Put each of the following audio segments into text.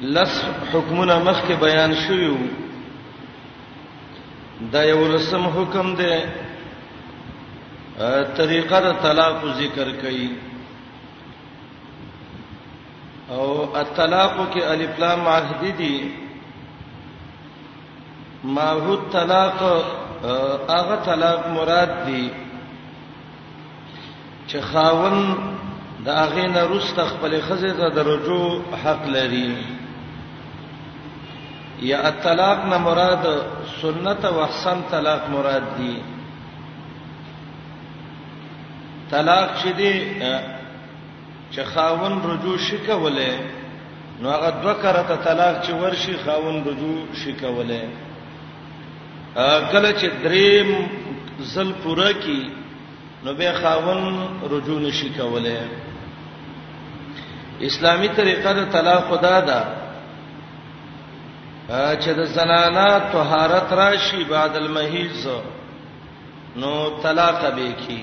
لس حکمونه مخکې بیان شویو دا یو لسم حکم دی طریقه د طلاق ذکر کړي او الطلاق کې الف لام عهد دي ماهو طلاق هغه طلاق مراد دی چې خاون د هغه نه رست خپل خزه ته درجو حق لري یا الطلاق نه مراد سنت او احسن طلاق مراد دی طلاق چې دی چې خاوند رجوع شي کوله نو هغه دوه کرته طلاق چې ورشي خاوند رجوع شي کوله کله چې دریم زل پوره کی نو به خاوند رجوع نشي کوله اسلامی طریقه د طلاق خدا ده چې د زنانا طهارت راشي بعد المحیض نو طلاق به کی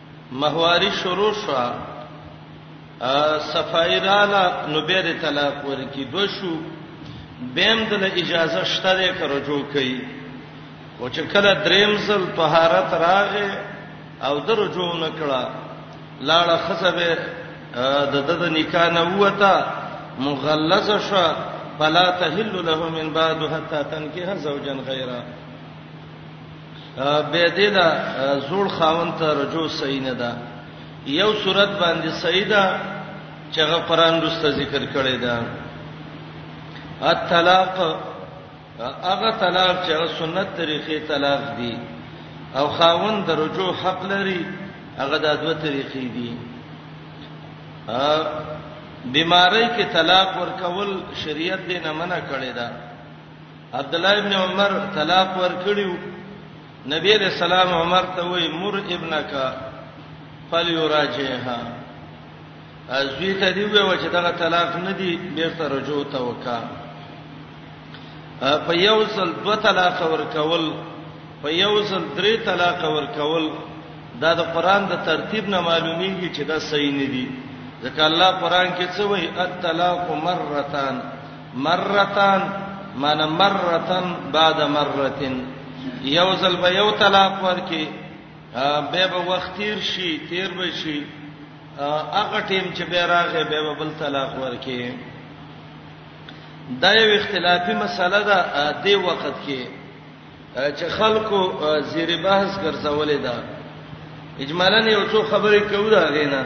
مهواري شروع شو صفای رااله نو به د طلاق ورکی دو شو بیم د اجازه شته د کرجو کوي او چې کله دریم ځل طهارت راغې او درجو نکړه لاړه خسبه د د نکاح نه وته مغلظه شو فلا تحل له من بعد حتا تنكح زوجا غيره به دې دا زوړ خاون ته رجوع صحیح نه ده یو صورت باندې صحیح ده چې هغه قران رسته ذکر کړی ده الطلاق هغه طلاق چې سنت طریقې طلاق دي او خاون د رجوع حق لري هغه د دوه طریقې دي بیماری کې طلاق ورکول شریعت دې نه منع کړی ده عبد الله ابن عمر طلاق ورکړیو نبی علیہ السلام عمر ته وی مر ابنک فلیراجعها ازوی ته دی وی چې دغه طلاق نه دی بیرته رجوع ته وکا په یو ځل دو طلاق ورکول په یو ځل درې طلاق ورکول دا د قران د ترتیب نه معلومیږي چې دا صحیح نه دی ځکه الله قران کې څه وایي الطلاق مرتان مرتان معنی مرتن بعد مرتن یو ځل به یو طلاق ورکي به به وخت تیر شي تیر به شي هغه ټیم چې به راغې به به بل طلاق ورکي دا یو اختلافي مسله ده د وخت کې چې خلکو زیر بحث ګرځولې ده اجمالا یو څو خبرې کوو دا غینا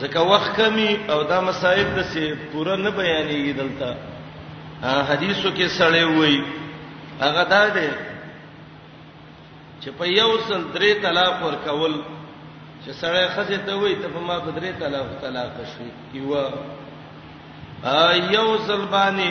ځکه وخت کمی او دا مصائب د سي پوره نه بیانېږي دلته حدیثو کې سړې وای هغه دا ده چې په یو سل درې طلاق ور کول چې سړی خزه ته وای ته په ما په درې طلاق طلاق شوي یو یو سل باندې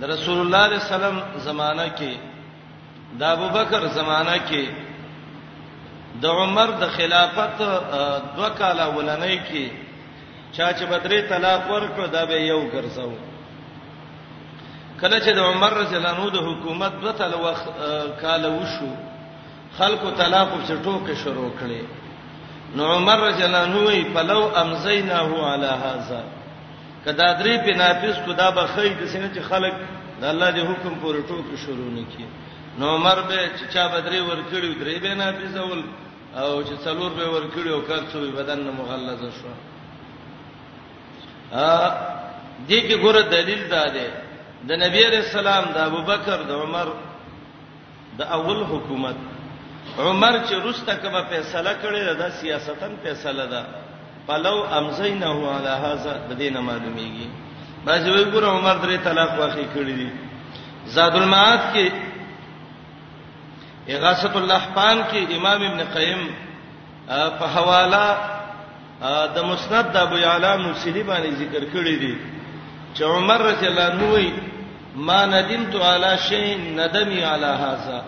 د رسول الله صلی الله علیه وسلم زمانہ کې د ابوبکر زمانہ کې د عمر د خلافت دوه کاله ولنۍ کې چا چې بدرې طلاق ورکړ دا به یو ګرځاو کله چې د عمر رضی الله عنه د حکومت دوه تل وخت کاله وشو خلکو طلاق په ټوکې شروع کړي نو عمر رضی الله عنه وی پلو امزیناه علی هذا که دا درې په نافذ کو دا به خی د سینې چې خلک د الله د حکم پورې ټوکی شروع نکي نو عمر به چې چا بدرې ور کړیو درې به نافذ ول او چې څلور به ور کړیو کار څو بدن نه مغلظ شو ا دې کې ګوره دلیل دا دی د نبی رسول الله د ابوبکر د عمر د اول حکومت عمر چې رسته کبه فیصله کړې ده د سیاستن فیصله ده پلو امزینه علی هذا د دې نه معلومیږي باځي وی ګور عمر درې طلاق واخی کړی دي زاد المعاد کې اغاثه اللحفان کې امام ابن قیم په حواله د مسند د ابو یعلا موسیلی باندې ذکر کړی دی چې عمر رضی الله عنه وی ما ندمت علی شیء ندمی علی هذا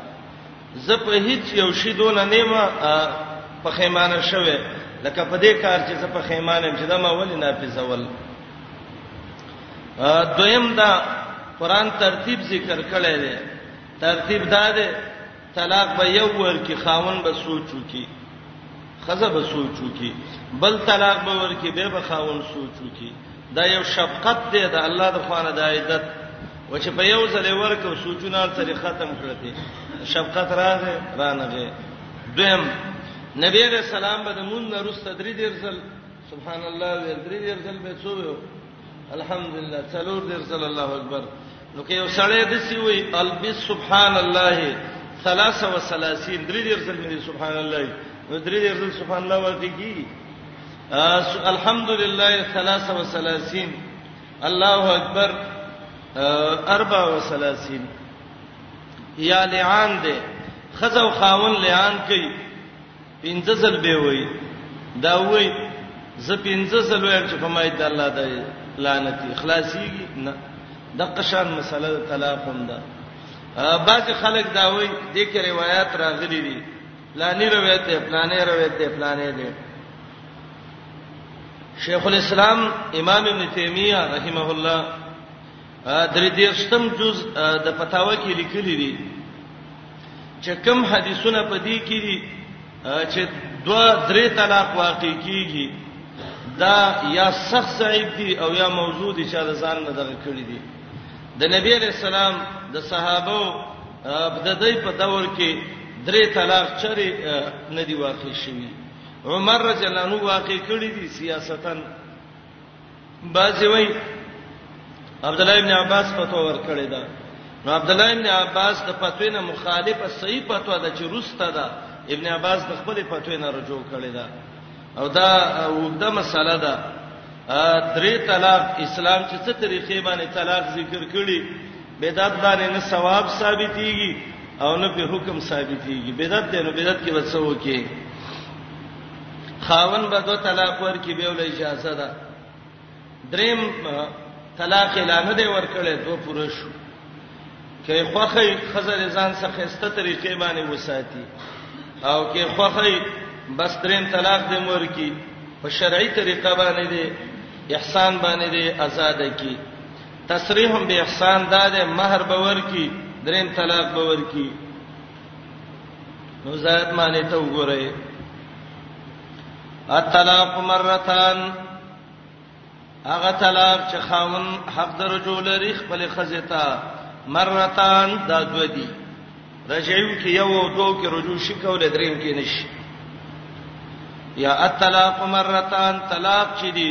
زه په هیڅ یو شی دون نه ما په خیمانه شوه لکه په دې کار چې زه په خیمانه چې دا ما ولې نه پیزول دویم دا قران ترتیب ذکر کړی دی ترتیب دا دی طلاق به یو ورکی خاون به سوچو کی خزه به سوچو کی بل طلاق به ورکی به به خاون سوچو کی دا یو شفقت دی دا الله د خوانه د عیدت و چې په یو ځل ورکو سوچونه سره ختم کړته شفقت راغې رانغې دویم نبی رسول الله به د مون نرس تدری دیر ځل سبحان الله ویل درې دیر ځل به څو ویو الحمدلله څلور دیر ځل الله اکبر نو کې یو سړی د سی وی البس سبحان الله 33 درې دیر ځل مې سبحان الله نو درې دیر ځل سبحان الله ورته کی الحمدلله 33 الله اکبر 34 یا لعان دې خزو خاون لعان کوي پنځه ځل به وای دا وای زه پنځه ځل وایم چې په ما د الله د لعنت اخلاصيږي نه د قشان مسله د طلاق هم ده بعض خلک دا وای د کې روایت راغلي دي لانی روایت ده پلانې روایت ده پلانې ده شیخ الاسلام امام ابن تیمیه رحمه الله درې دیرشتم جز د فتاوا کې لیکلي دي چې کوم حدیثونه په دې کې دي چې دوا درې طلاق واقع کیږي دا یا سخت صعیب دي او یا موضوع دي چې د ځان نه دغه کړی دي د نبی علیہ السلام د صحابه د دې په دور کې درې طلاق چرې نه دی واقع شوی عمر رضی الله عنه واقع کړی دي سیاستن بعضی وای عبد الله ابن عباس فتوا ورکړی دا نو عبد الله ابن عباس د فتوی نه مخالفه صحیح فتوا ده چې روسته ده ابن عباس د خپل فتوی نه رجوع کړی دا او دا وګړه مسله ده درې طلاق اسلام چې څه طریقې باندې طلاق ذکر کړي بدعت باندې نه ثواب ثابتېږي او نه په حکم ثابتېږي بدعت دی نو بدعت کې وڅو کې خاون به دو طلاق ورکړي به ول اجازه ده دریم طلاق اعلان دی ورکړي دوه پوره شو کې خوخه خزر ځان څخه است طریقې باندې وساتي او کې خوخه بس دریم طلاق دی مور کی په شرعي طریقه باندې دی احسان باندې دی آزاد کی تصریح به احسان داده مہر باور کی دریم طلاق باور کی نو زائد معنی ته وګورئ الطلاق مرتان هغه طلاق چې خاون حق درجو لري خپل خزتا مرتان دا دو دي رجعو کې یو او دوه کې رجوع شي کولای دریم کې نشي یا الطلاق مرتان طلاق چې دي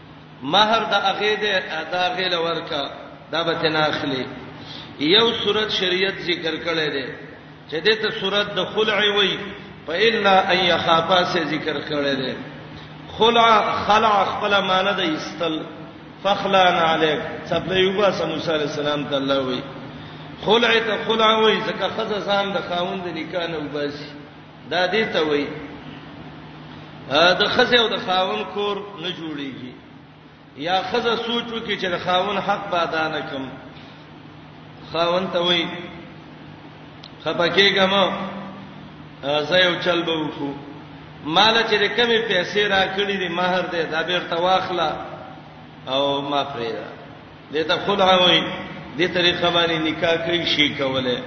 مہر د هغه دی دا هغه له ورکا دا به تنه اخلي یو صورت شریعت ذکر کړی دی چې د ته صورت د خلع وی په الا ان یخافا سے ذکر کړی دی خلع خلع خپل معنی د استل فخلان علیک صبر یوبا سم صلی الله علیه وسلم ته الله وی خلع ته خلع وی ځکه خزه ځان د خاوند نکاح نه وباسي دا دې ته وای د خزه او د خاون کور نه جوړیږي یا خزه سوچ وکړي چې د خاون حق به ادا نه کوم خاون ته وای خپکیګم زه یو چل به وکړو مال چې د کمی پیسې راکړي دي مہر دې دا بیرته واخلا او ما پرې دته خلع وای دې طریقه باندې نکاح کوي شي کوله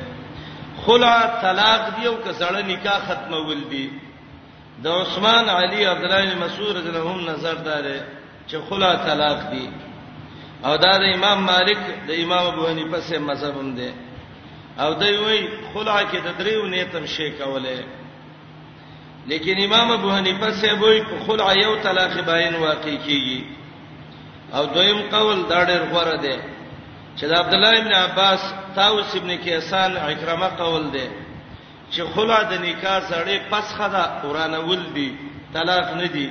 خلع طلاق دی او کسړه نکاح ختمول دی د عثمان علی عبد الله بن مسعود رضی الله عنه نظر دار چې خلع طلاق دی او دا د امام مالک د امام ابو حنیفه سره مذهب هم دی او دوی وای خلع کې د دریو نیتم شي کوله لیکن امام ابو حنیفه صاحب وی په خلع یو طلاق باین واقع کیږي او دویم قول دا ډېر غوړه دی چې د عبد الله ابن عباس طاووس ابن کیسان اکرمه قول دی چې خلع د نکاح سره پسخه ده قران ول دی طلاق نه دی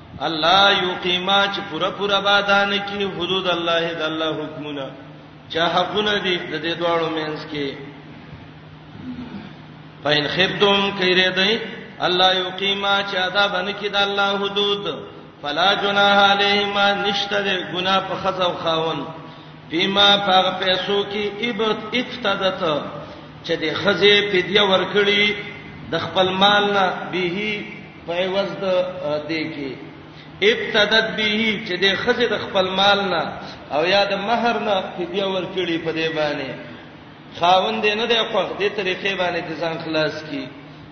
الله یقیما چې پورا پورا بادان کې حدود الله د الله حکمونه چې حقونه دي د دې دواړو مینس کې پاین خبتم کړي دی الله یقیما چې ادا باندې کې د الله حدود فلا جناح علیهما نشته ګنا په خزا او خاون بما فغ پیسو کې ابت افتدت چې د خزه فدیه ورکړي د خپل مال نه به په عوض د دې کې ابتدت به چې د خزې د خپل مال نه او یا د مہر نه فدیه ورکړي په دې باندې خاوند نه دی خو دې طریقې باندې د ځان خلاص کی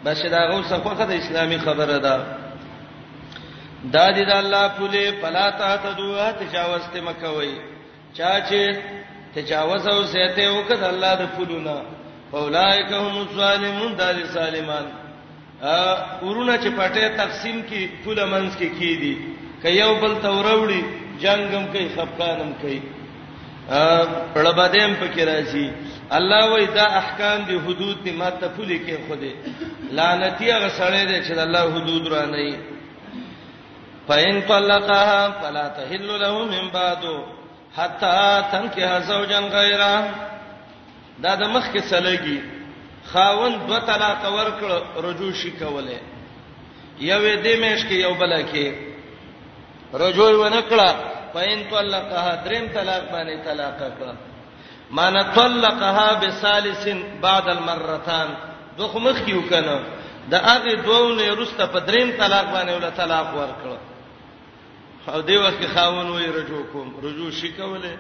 بشه دا غو څخه د اسلامي خبره ده دا دې د الله په لې پلا ته تدوه تجاوز ته مکوي چا چې تجاوز او زیاته وکړ الله د پلونا اولائک هم الظالمون دال ظالمان ا ورونه چې پټه تقسیم کی پوله منځ کې کی دي ک یو بل توروړي جنگم کوي خفقانم کوي ا پړبدیم پکې راځي الله وای دا احکام دی حدود دی ماته پوله کې خوده لعنتی هغه سړی دی چې الله حدود را نه فإن طلقها فلا تحل له من بعد حتا تنکه زوجا غیره دا د مخ کې سلګي خاون دو طلاق ورکړ رجوع شي کوله یوې دې مېش کې یو بل کې رجوع ونکړه پاین طلقها دریم طلاق باندې طلاق کړه مان طلقها بثالث بعد المرتان دوه خو مخکې وکنه د هغه دوه نه وروسته په دریم طلاق باندې ول طلاق ورکړ او دی وخت خاون وې رجو کوم رجو شي کوله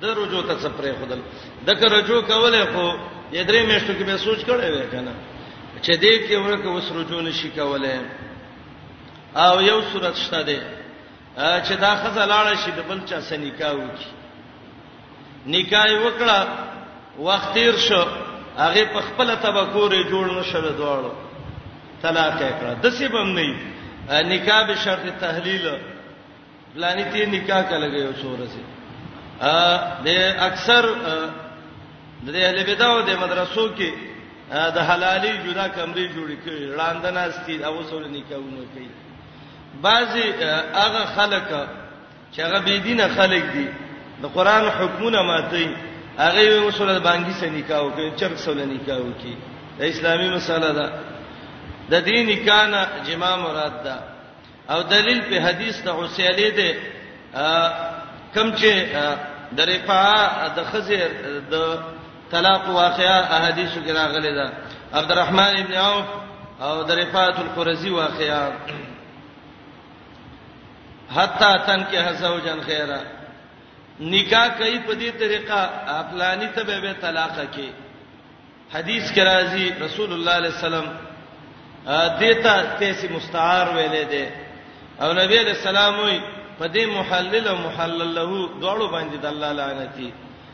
د رجو ته څپره خدل دغه رجو کوله خو یې درې میاشتو کې به سوچ کړی وې کنه چې دې کې ورکه وس رجو نشي کوله او یو صورت شته ده چې دا خزه لاړه شي د بل چا سره نکاح وکړي نکاح وکړه وخت تیر شو هغه په خپل تبکورې جوړ نشو دواړو طلاق یې کړه د څه بم نه نکاح به شرط تحلیل پلانې تی نکاح کولای یو سورې سي ا د اکثر د اهل بدعو د مدرسو کې د حلالي جدا کمرې جوړې کړي وړاندناستي او سورې نکاحونه کوي بعضی هغه خلک چې هغه بی دینه خلک دي د قران حکمونه ماتي هغه وسره باندې سې نکاح وکړي چرګ سره نکاح وکړي د اسلامي مسله ده د دې نکاح نه جما مراد ده او دلیل په حدیث ته اوسېلې ده کم چې د رفا د خزر د طلاق واقعا احادیث کې راغلي ده عبدالرحمن ابن عوف او درفات القرزی واقعا حتا تن کې حسو جن خیره نکاح کوي په دې طریقه خپلانی ته به طلاق کې حدیث کې راځي رسول الله علیه السلام دیتا تیسی مستعار ویلې ده او نبی علیہ السلام وی په دې محلل او محلل له دوړو باندې د الله لعنتی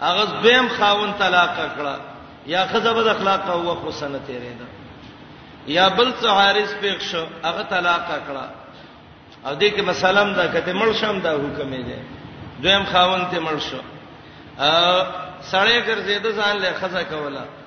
هغه دویم خاون طلاق کړه یا خزه بد اخلاق او وخو سنه تیرې ده یا بل څه حارس پېښ شو هغه طلاق کړه او دې کې مسالم دا کته مړ شم دا حکم دی دویم خاون ته مړ شو سړی ګرځیدو ځان له خزه کوله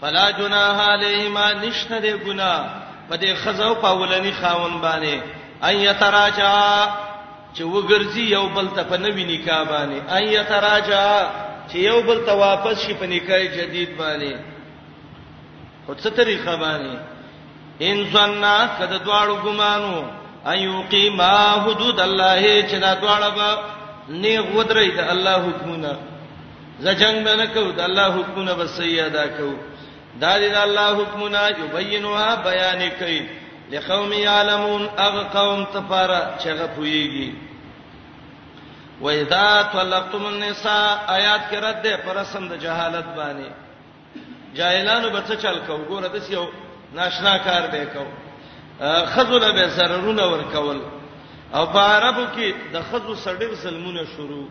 فلا جناح علیهما نشته د ګنا په دې خزو په ولني خاون باندې ان یتراجا چې وګرځي یو بل ته په نوی نکاح باندې ان یتراجا چې یو بل ته واپس شي په نکاح جدید باندې خو څه طریقه باندې ان ظننا کده دواړو ګمانو ايو قیما حدود الله چې دا دواړه به نیغ ودرې د الله حکمونه زه جنگ به نه کوم د الله حکمونه به صحیح ادا کوم دا د الله حکمونه یبینوها بیان کوي لقوم یعلمون اغه قوم تفاره چغه پویږي و اذا طلقتم النساء آیات کې رد ده پر سم د جهالت باندې جاهلانو به څه چل کو ګوره د سیو ناشنا کار به کو خذل به سررونه ور کول او په عربو کې د خذو سړیر سلمونه شروع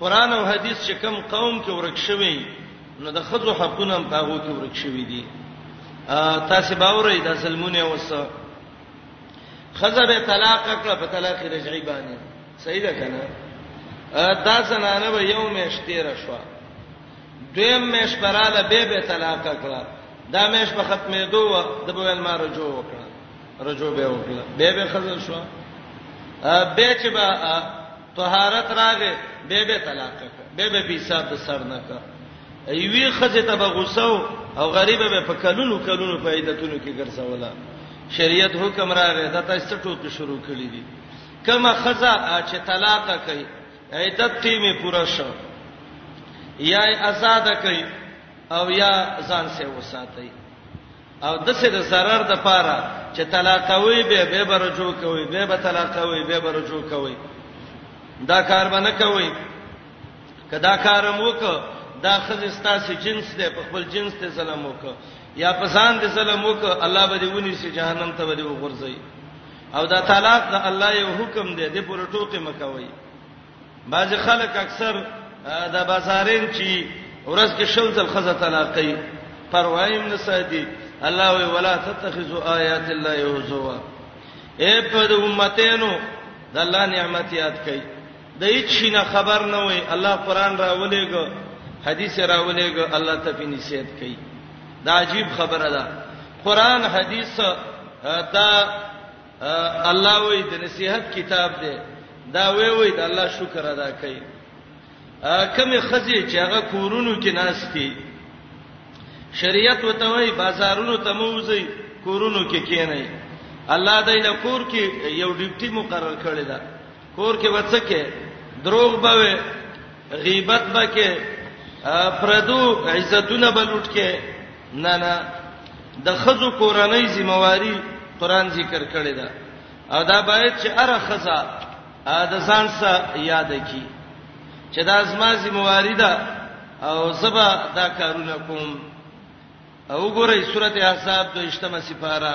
قران او حدیث چې کوم قوم کې ورک شوی نو د خزو حقونه هم پاغو کې ورک شوی دي تاسو باورې د سلمونه وسه خزه به طلاق کړه په طلاق رجعي باندې صحیح ده کنه دا زنانه به یو میش تیر شو دویم میش پراله به به طلاق کړه دا میش په ختمې دوه د بویل ما رجوع وکړه رجوع به وکړه به به خزه شو به چې به طهارت راغې به به طلاق کړ به به حساب د سر نه کړ ایوی خزه ته به غوسه او غریب به په کلونو کلونو په عیدتونو کې ګرځولا شریعت حکم راغې دا تاسو ټوکی شروع کړی دي کما خزه چې طلاق کوي عیدت تیمه پورا شو یا آزاد کوي او یا ځان سه وساتي او دسه د zarar د پاره چې طلاقوي به به برجو کوي به به طلاقوي به برجو کوي دا کار باندې کوي کدا کارم وک دا خزه ستاسو جنس دی په خپل جنس ته ظلم وک یا په ځان دې ظلم وک الله به دې ونی سي جهنم ته به دې وغورځي او دا طلاق د الله یو حکم دی د پوره ټوکې مکوي بعض خلک اکثر د بازارین چې ورځ کې شل ځل خزه طلاقي پروايم نه ساتي الله وی ولا تتخذوا آیات الله یهزوا اے په د امتینو د الله نعمت یاد کړئ د هیڅ شي نه خبر نه وي الله قران راولېګو حدیث راولېګو الله ته په نصیحت کوي دا عجیب خبره ده قران حدیث دا الله وې د نصيحت کتاب دی دا وې وې د الله شکر ادا کړئ کمه خزي چې هغه کورونو کې ناشتي شریعت وته وې بازارونو ته موځي کورونو کې کینای الله دای له کور کې یو ډیپټي مقرر کړی دا کور کې وڅکه دروغ به وي غیبت به کې پردو عزتونه به لوټ کې نه نه د خزو کورنۍ ذمہواری قران ذکر کړی دا او دا باید چې اره خزا د ځان سره یاد کی چې دا زما ذمہواری ده او زبا دا کارونه کوم او ګورئ سورته احزاب د اجتماع سپاره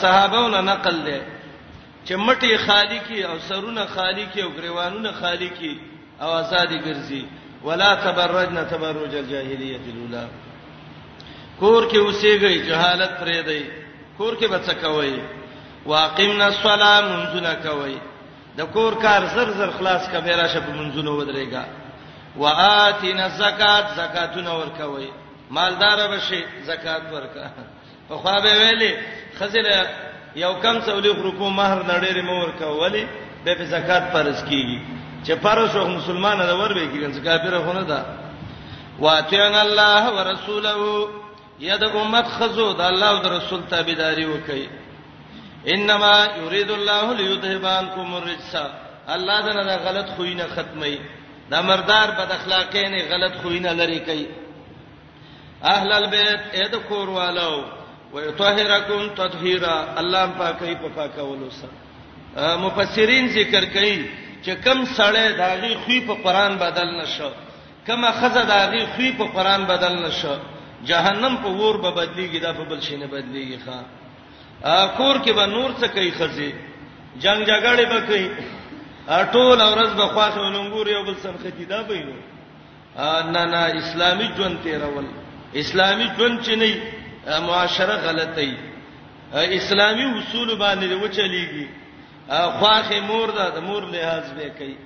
صحابهونو نقل دی چې مټي خالی کی او سرونه خالی کی او گریوانونه خالی کی او آزادې ګرځي ولا تبرجنا تبرج الجاهلیه الاولى کور کې اوسېږي جهالت پرې دی کور کې بچ کوي واقمنا الصلاه منځونه کوي د کور کار زر زر خلاص کا بیره شپ منځونه ودرېګا واتینا زکات زکاتونه ورکوي مالدار بشي زکات ورکا په خوا به ویلې خزله یو کم څولې روپو مہر نړېرې مور کولی به په زکات فرض کیږي چې فرض شو مسلمان دا ور به کیږي چې کافر خونه ده واتین الله ورسوله ید امت خزو د الله او د رسول تابعداري وکړي انما یرید الله لیذهب عنکم الرجس الله دا نه غلط خوینه ختمي دا مردار بد اخلاقین غلط خوینه لري کوي اهل البيت اې د کور والو ويطهرکم تطهیرا الله پاکي په پاکولو سره مفسرین ذکر کوي چې کم سړی داغي خوې په قران بدل نشو کما خزه داغي خوې په قران بدل نشو جهنم په ور به بدلیږي دا په بل شي نه بدلیږي ښا کور کې به نور څه کوي خزه جنگ جګړه به کوي ټول ورځ به خواخه ولنګور یو بل سره ختی دا به نو نه نه اسلامي ژوند تیرول اسلامي ژوند چې نه معاشره غلطه ای اسلامي اصول باندې وچلیږي خواخه مور ده د مور لحاظ به کوي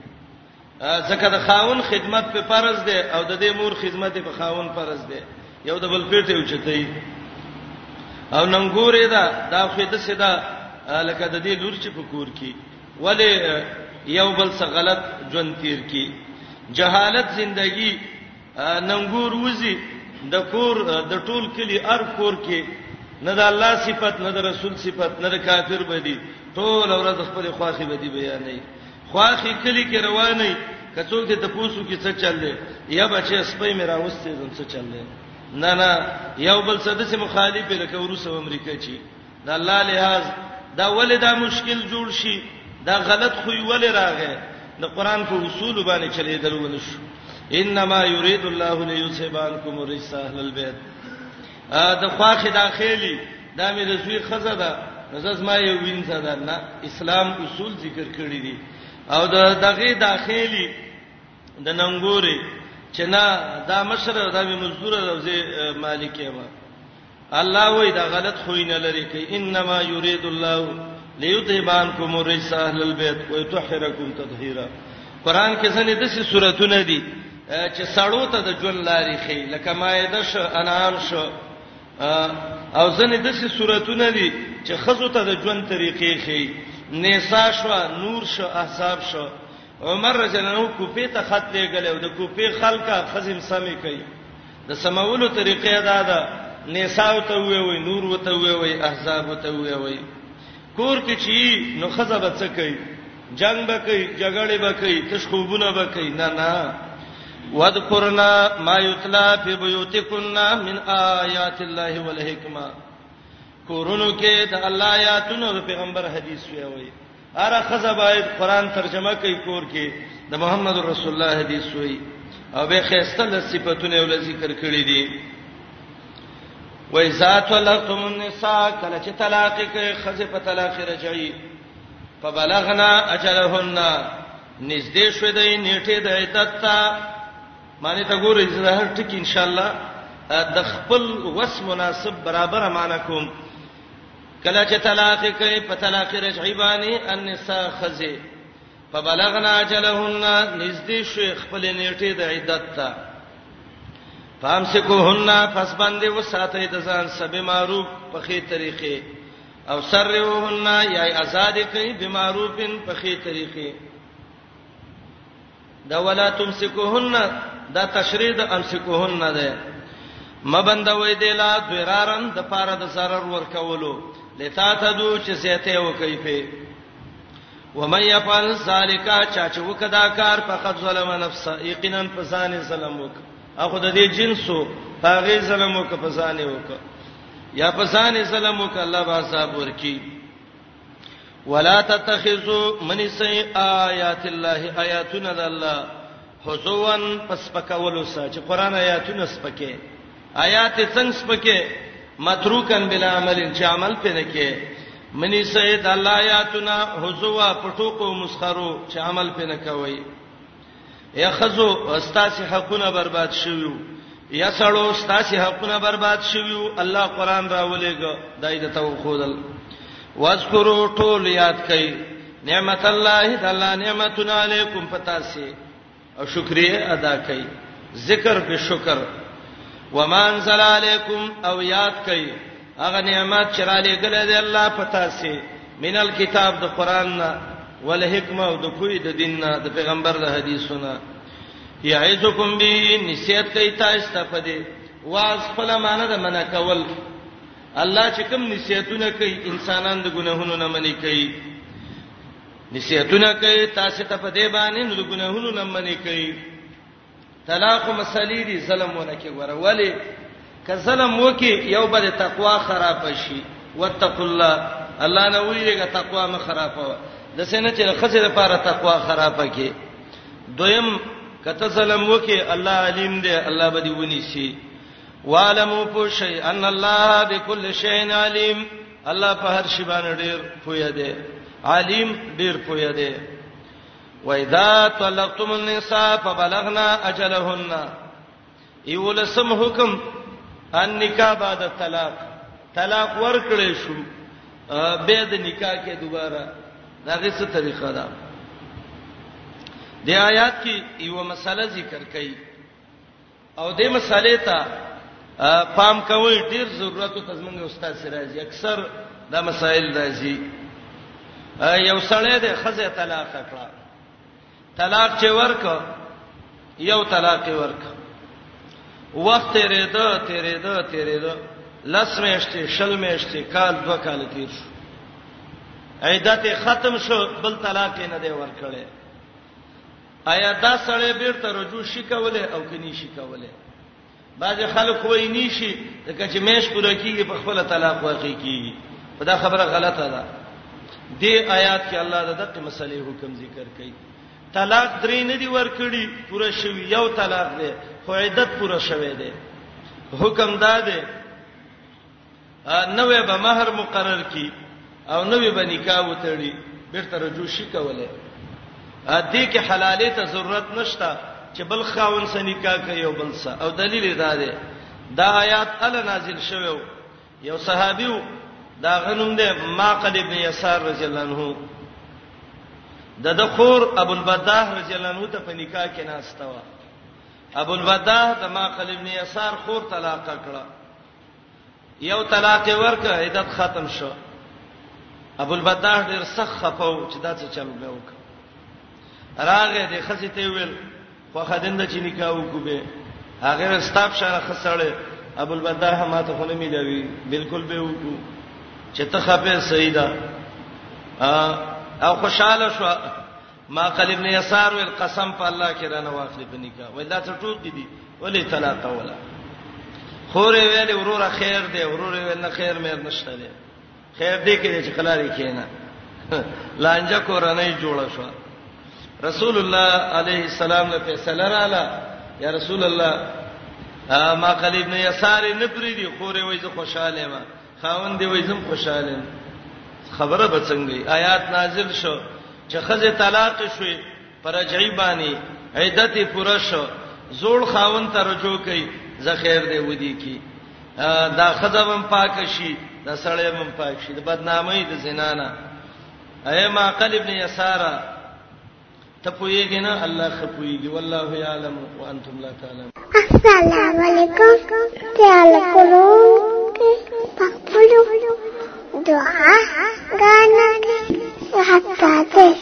ځکه د خاون خدمت په فرض ده او د دې مور خدمت په خاون فرض ده یو د بل پیټه اوچتای او ننګورې ده دا خو د سدا لکه د دې لور چې په کور کې ولې یو بل څه غلط ژوند تیر کی جهالت زندگی ننګور وزي د کور د ټول کلی ار کور کې نه د الله صفت نه د رسول صفت نه د کافر بدی ټول ورځ خپل خواخي بدی بیانې خواخي کلی کې روانې کڅوګ دې ته پوسو کې څه چل دی یا بچي سپې مې راوستې زم څه چل دی نه نه یو بل څه د سم مخالفه لکه روس او امریکا چی دا الله لحاظ دا ولې دا مشکل جوړ شي دا غلط خو ولې راغی د قران په اصول باندې چلے درول شو انما یرید الله لیذهب عنکم الرجس اهل البیت دا خواخه داخلي دا مې د زوی خزه ده نزز ما یو وینځه ده نه اسلام اصول ذکر کړی دي او د دغه داخلي د ننګوري چې نه دا مشره دا مې مزدور ده زه مالک یم الله وای دا غلط خوې نه لري کې انما یرید الله لیذهب عنکم الرجس اهل البیت ويطهرکم تطهیرا قران کې ځنې د څه سوراتونه دي چې سړو ته د جون لاري خې لکه مائده ش انعام ش او ځنې د څه سوراتونه دي چې خزو ته د جون طریقې خې نساء شو نور شو احزاب شو عمر رضی الله عنه کوپې ته خط لګل او د کوپې خلکا خزم سمې کوي د سمولو طریقه دا ده نساء ته وی وی نور وته وی وی احزاب ته وی وی کور کې چی نو خزه بچ کوي جنگ بکې جګړه بکې تشخوبونه بکې نه نه وذکرنا ما یتلا فی بیوتکنا من آیات الله والحکمه کورونو کې د الله آیاتونو پیغمبر حدیث وی وی هر خزه باید قران ترجمه کوي کور کې د محمد رسول الله حدیث وي او به خسته له صفاتونه ول ذکر کړی دي وای ذات ولتم النساء کله چې طلاق کوي خزه په طلاق رجعي فبلغنا اجلهن نږدې شوې د نیټه د عدت ته معنی ته ګورې چې هر ټک ان شاء الله د خپل وس مناسب برابر معنا کوم کله چې طلاق کوي په طلاق رجعي باندې النساء خزه فبلغنا اجلهن نزدې شي خپل نیټه د عدت ته فامسکوهن پس باندې وساتې د ځان سبه معروف په خې طریقې او سرهن یا آزاد کوي به معروفن په خې طریقې دا ولا تمسکوهن دا تشرید امسکوهن نه ده مبندوي دی لا ضررن د پاره د zarar ور کولو لتا تدو چې سيته وکي په ومن يفعل ذلك چا چې وکدا کار فقط ظلم نفسه یقینا فسانه ظلم وک اخو د دې جنسو هغه ظلم وک فسانه وک یا فسانه ظلم وک الله با صاحب ورکی ولا تتخذوا من سي آیات الله آیاتنا الله حزوان پس پکولو سا چې قران آیاتونه سپکه آیات څنګه سپکه متروکن بلا عمل چې عمل پې نه کې منی سید الله آیاتنا حزوا پټو کو مسخرو چې عمل پې نه کوي یا خزو استاسی حقونه برباد شویو یا سړو استاسی حقونه برباد شویو الله قران راولېګ دای د تو خودل واذکروا ټول یاد کئ نعمت الله تعالی نعمتنا علیکم پتا سی او شکریا ادا کئ ذکر به شکر ومان زل علیکم او یاد کئ هغه نعمت چې را لېږلی دی الله په تاسې من الکتاب د قران نه ول حکمت او د کوی د دین نه د پیغمبر د حدیثونه یعزکم به نصیحت کوي تاسو ته پدې واز خپل معنی د منع کول الله چې کوم نصیحتونه کوي انسانان د ګناهونو نه منې کوي نصیحتونه کوي تاسو ته پدې باندې د ګناهونو نه منې کوي طلاق مسلې دي ظلم ولکه غره ولی ک ظلم وکي یو بل تقوا خراب شي واتقوا الله الله نه ویږي تقوا مخ خرابه د سینې چې خزه لپاره تقوا خرابه کی دویم کته ظلم وکي الله علیم دی الله به دی ونی شي والمو پوشي ان الله بكل شيء عليم الله په هر شی باندې ډیر پوهه دی علیم ډیر پوهه دی واذا طلقتم النساء فبلغنا اجلهن ایولسم حکم ان نکاح بعد طلاق طلاق ورکړې شو به د نکاح کې دوباره داغه څه طریقه ده د آیات کې یو مسله ذکر کړي او دې مسالې ته پام کوي ډیر ضرورت ته زمونږ استاد سراج اکثر دا مسائل راځي یو سړی د خزه طلاق کړه طلاق چې ورک یو طلاق ورک وخت تیرېدو تیرېدو تیرېدو لس میاشتې شل میاشتې کال دوه کال تیر شو عیدت ختم شو بل طلاق نه دی ورکړی آیا دا سړی بیرته رجوع شي کوله او کني شي کوله بعض خلک وایي نشي ځکه چې مېش پوره کیږي په خپل طلاق واقع کیږي په دا خبره غلطه ده دې آیات کې الله د دقه مسلې حکم ذکر کړي طلاق درې نه دی ورکړي پوره شوی یو طلاق دی خو عدت پوره شوه دی حکم دا دی نوې به مہر مقرر کی او نوې به نکاح وتړي بیرته رجوع شي کوله ا دې کې حلالې ته ضرورت نشته چې بل خاون سره نکاح کوي او بل سره او دلیل دا دی دا آیات ال نازل شوو یو صحابي دا غنوم دی ماقد ابن یسار رضی الله عنه د د خور ابو البداه رضی الله عنه ته په نکاح کې ناشته و ابو البداه د ماقد ابن یسار خور طلاق کړه یو طلاق ورک عدت ختم شو ابو البداح ډیر سخت خپاو چې دا څه چل به وک راغه د خزې ته ویل خو خدند چې نکاح وکوبه هغه ستاب شره خسړې ابو البداح ما ته خونه ملوي بالکل به وکو چې ته خپه سیدا او خوشاله شو ما قال ابن يسار ول قسم په الله کې رانه واخلې په نکاح وای دا څه ټوک دي ولې طلاق ولا خورې ویلې وروره خیر دی وروره ویل نه خیر مې نشته دی خیر دی کې چې کلاري کینا لانجه کورنۍ جوړه شو رسول الله عليه السلام له فیصله رااله یا رسول الله ما قال ابن يسار نبري دي خورې وای زه خوشاله ما خاوند دی وای زم خوشاله خبره به څنګه آیات نازل شو چې خزه طلاق شوي پرجعی باندې عیدت پوره شو زوړ خاون ته رجوع کوي زه خیر دی ودی کی دا خزم پاک شي دا سړی مم پاک شي د بدنامۍ د زنانه اے ما قلب نه یسارا ته پوهیږې نه الله خپويږي والله يعلم وانتم لا تعلمون السلام علیکم تعال کولو پخپلو دعا غانا حتا ته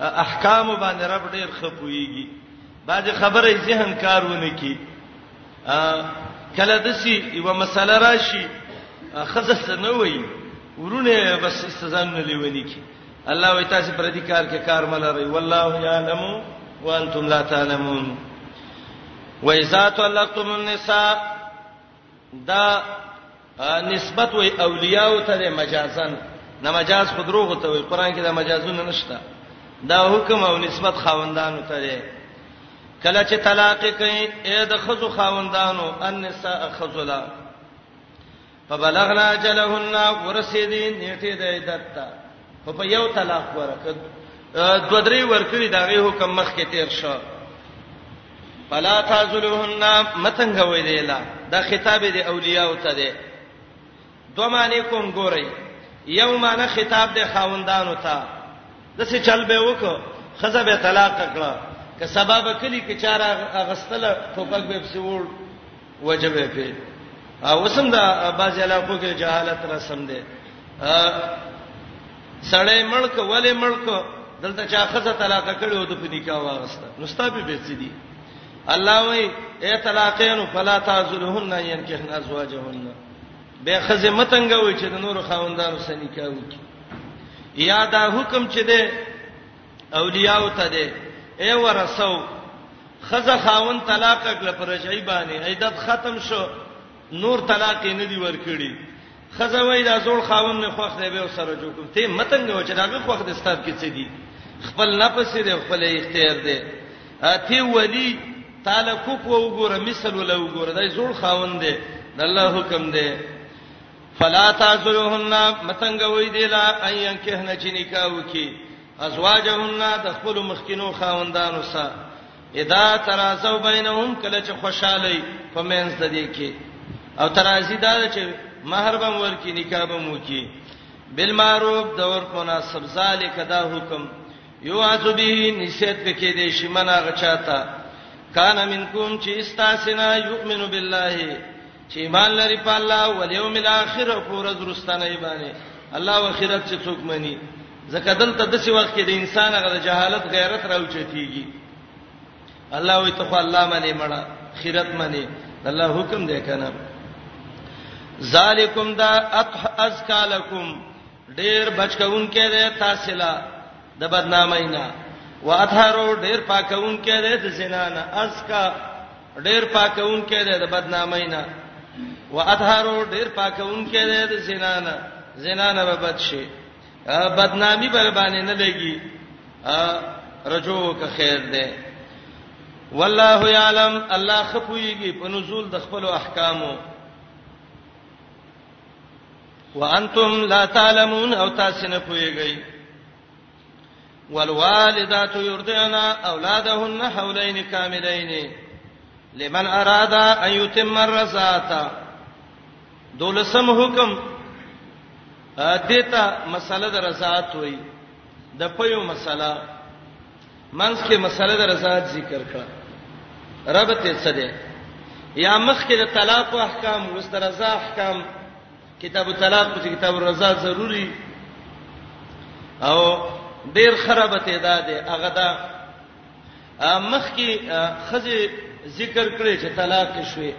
احکام باندې رب ډیر خپويږي باج خبره ذهن کارونه کی کله دسی یو مسله راشي خزه نه وای ورونه بس استزان نه لیونی کی الله وی تاسو پر دې کار کې کار ملري والله یعلم وانتم لا تعلمون و اذا طلقتم النساء دا نسبت وی اولیاء ته مجازن نه مجاز خود روغ ته وی قران کې دا مجازونه نشته دا حکم او نسبت خاوندانو ته دی کله چې طلاق کوي اې د خزو خاوندانو النساء خزلا فبلغنا جلهن ورسیدې نیټه د عدت ته خو په یو طلاق ورکړ دو درې ورکړي داغه حکم مخ کې تیر شو فلا تعذلهن متنګ وې دی لا دا خطاب دی اولیاء ته دی دوه معنی کوم ګورئ یو معنی خطاب دی خاوندانو ته د څه چل به وکړه خزه به طلاق کړه که سبب کلی کې چاره غستله ټوپک به پسې وړ وجبه په اوسم دا باز علاقو کې جهالت رسم ده سړی ملک ولې ملک دلته چا خزه طلاق کړي او د په نکاح واغسته نو ستابه به څه دي الله وای اے طلاقین فلا تعذلهن ينكحن ازواجهن به خزه متنګ وای چې د نور خاوندانو سره نکاح وکړي یا دا حکم چې ده اولیاء ته دی ای ورسو خزه خاون طلاق کړ پر رجعي باندې عیدت ختم شو نور طلاق نه دی ورکړي خزه وای دا زوړ خاون نه خوښ دی به سره جوړ کوم ته متنګ و چې داغه خوښ د ستاد کې څه دي خپل نفس دی خپل اختیار دی ته ولی تعالی کو کو وګوره مثال ولا وګوره دا زوړ خاون دی د الله حکم دی فلا تعذرهن متنګوي دی لا ايان کې نه چې نکاح وکي ازواجهن د خپل مخکینو خاوندانو سره اذا ترازو بینهم کله چې خوشاله په منځ د دې کې او ترازی دا چې مہر بم ورکی نکاح بم وکي بالمعروف د ور مناسب ذالک دا حکم یو عذ به نسیت پکې دې شي منا غچاتا کان منکم چې استاسنا یؤمن بالله چې ایمان لري په الله او یوم الاخر او پر ورځ رستنه ایمانه الله او اخرت چې څوک مني ځکه دلته د څه وخت کې د انسان غره جهالت غیرت راوچتيږي الله وي ته خو الله باندې مړه خیرت باندې الله حکم دی کنه ذالکم دا اطح ازکالکم ډیر بچکون کې ده تاسو لا د بدنامینا واطهرو ډیر پاکون کې ده د زنانه ازکا ډیر پاکونکې ده د بدنامۍ نه واطهرو ډیر پاکونکې ده د زنا نه زنا نه به بچ شي بدنامي بر باندې نه لګي رجو که خیر ده والله یعلم الله خپويږي په نزول د خپل احکامو وانتم لا تعلمون او تاسو نه پويږئ والوالدات يرضعن اولادهن حولين كاملين لمن اراد ان يتم الرضاعه دولسم حکم دیتا مسله د رضاعت وای د پيو مسله منځ کې مسله د رضاعت ذکر کړه رب ته څه ده یا مخکې د طلاق احکام ورسره رضا احکام کتاب الطلاق په کتاب الرضا ضروری او ډیر خرابه ته ده ده هغه ده مخ کې خزه ذکر کړي چې طلاق شوي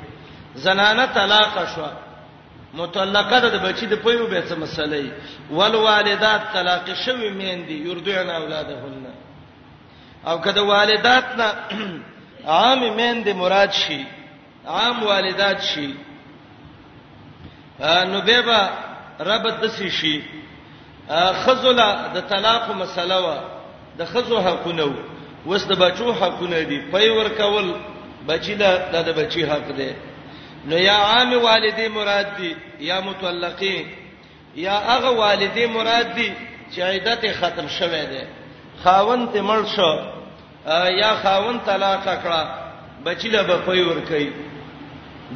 زنانه طلاق شو متعلقه ده بچی د پویو به څه مسله ای ول والدات طلاق شوي میندي یردعن اولادهن او کله والدات نه عام میندې مراد شي عام والدات شي نو به به رب د سې شي خزله د طلاق مسله وا د خزو حقونه وس د بچو حقونه دي پي ور کول بچی له د بچی حق دی نو یا عام والدې مراد دي یا متعلقین یا هغه والدې مراد دي چې عدت یې ختم شوه دی خاوند ته مړ شو یا خاوند طلاق کړه بچی له به پوی ور کوي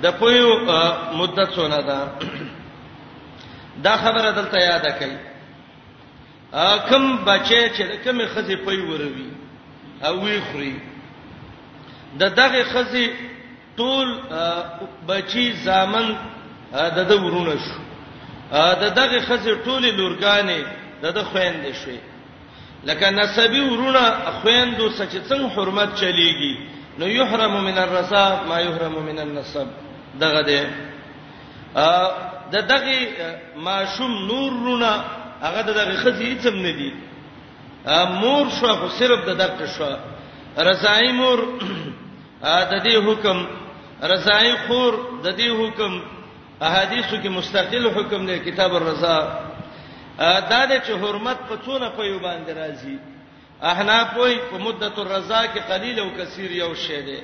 د پوی مدت څونه ده دا خبره دلته یاد کړئ کم بچی چې کمه خزه پوی وروي او وی خوري د دغه خزه ټول بچی زامن د د ورونه شو د دغه خزه ټوله لورګانې د د خويند شوي لکه نسبی ورونه خويندو سچ څنګه حرمت چلیږي نو يحرم من الرسا ما يحرم من النسب دغه ده د دغه ماشوم نور رونه هغه دغه خزه هیڅ هم نه دي مور شو خو صرف د دغه شو رضای مور د دې حکم رضای خور د دې حکم احادیثو کې مستقل حکم دی کتاب الرضا دا د چې حرمت په څونه په یو باندې راځي احناف وای په مدته الرضا کې قلیل او کثیر یو شی دی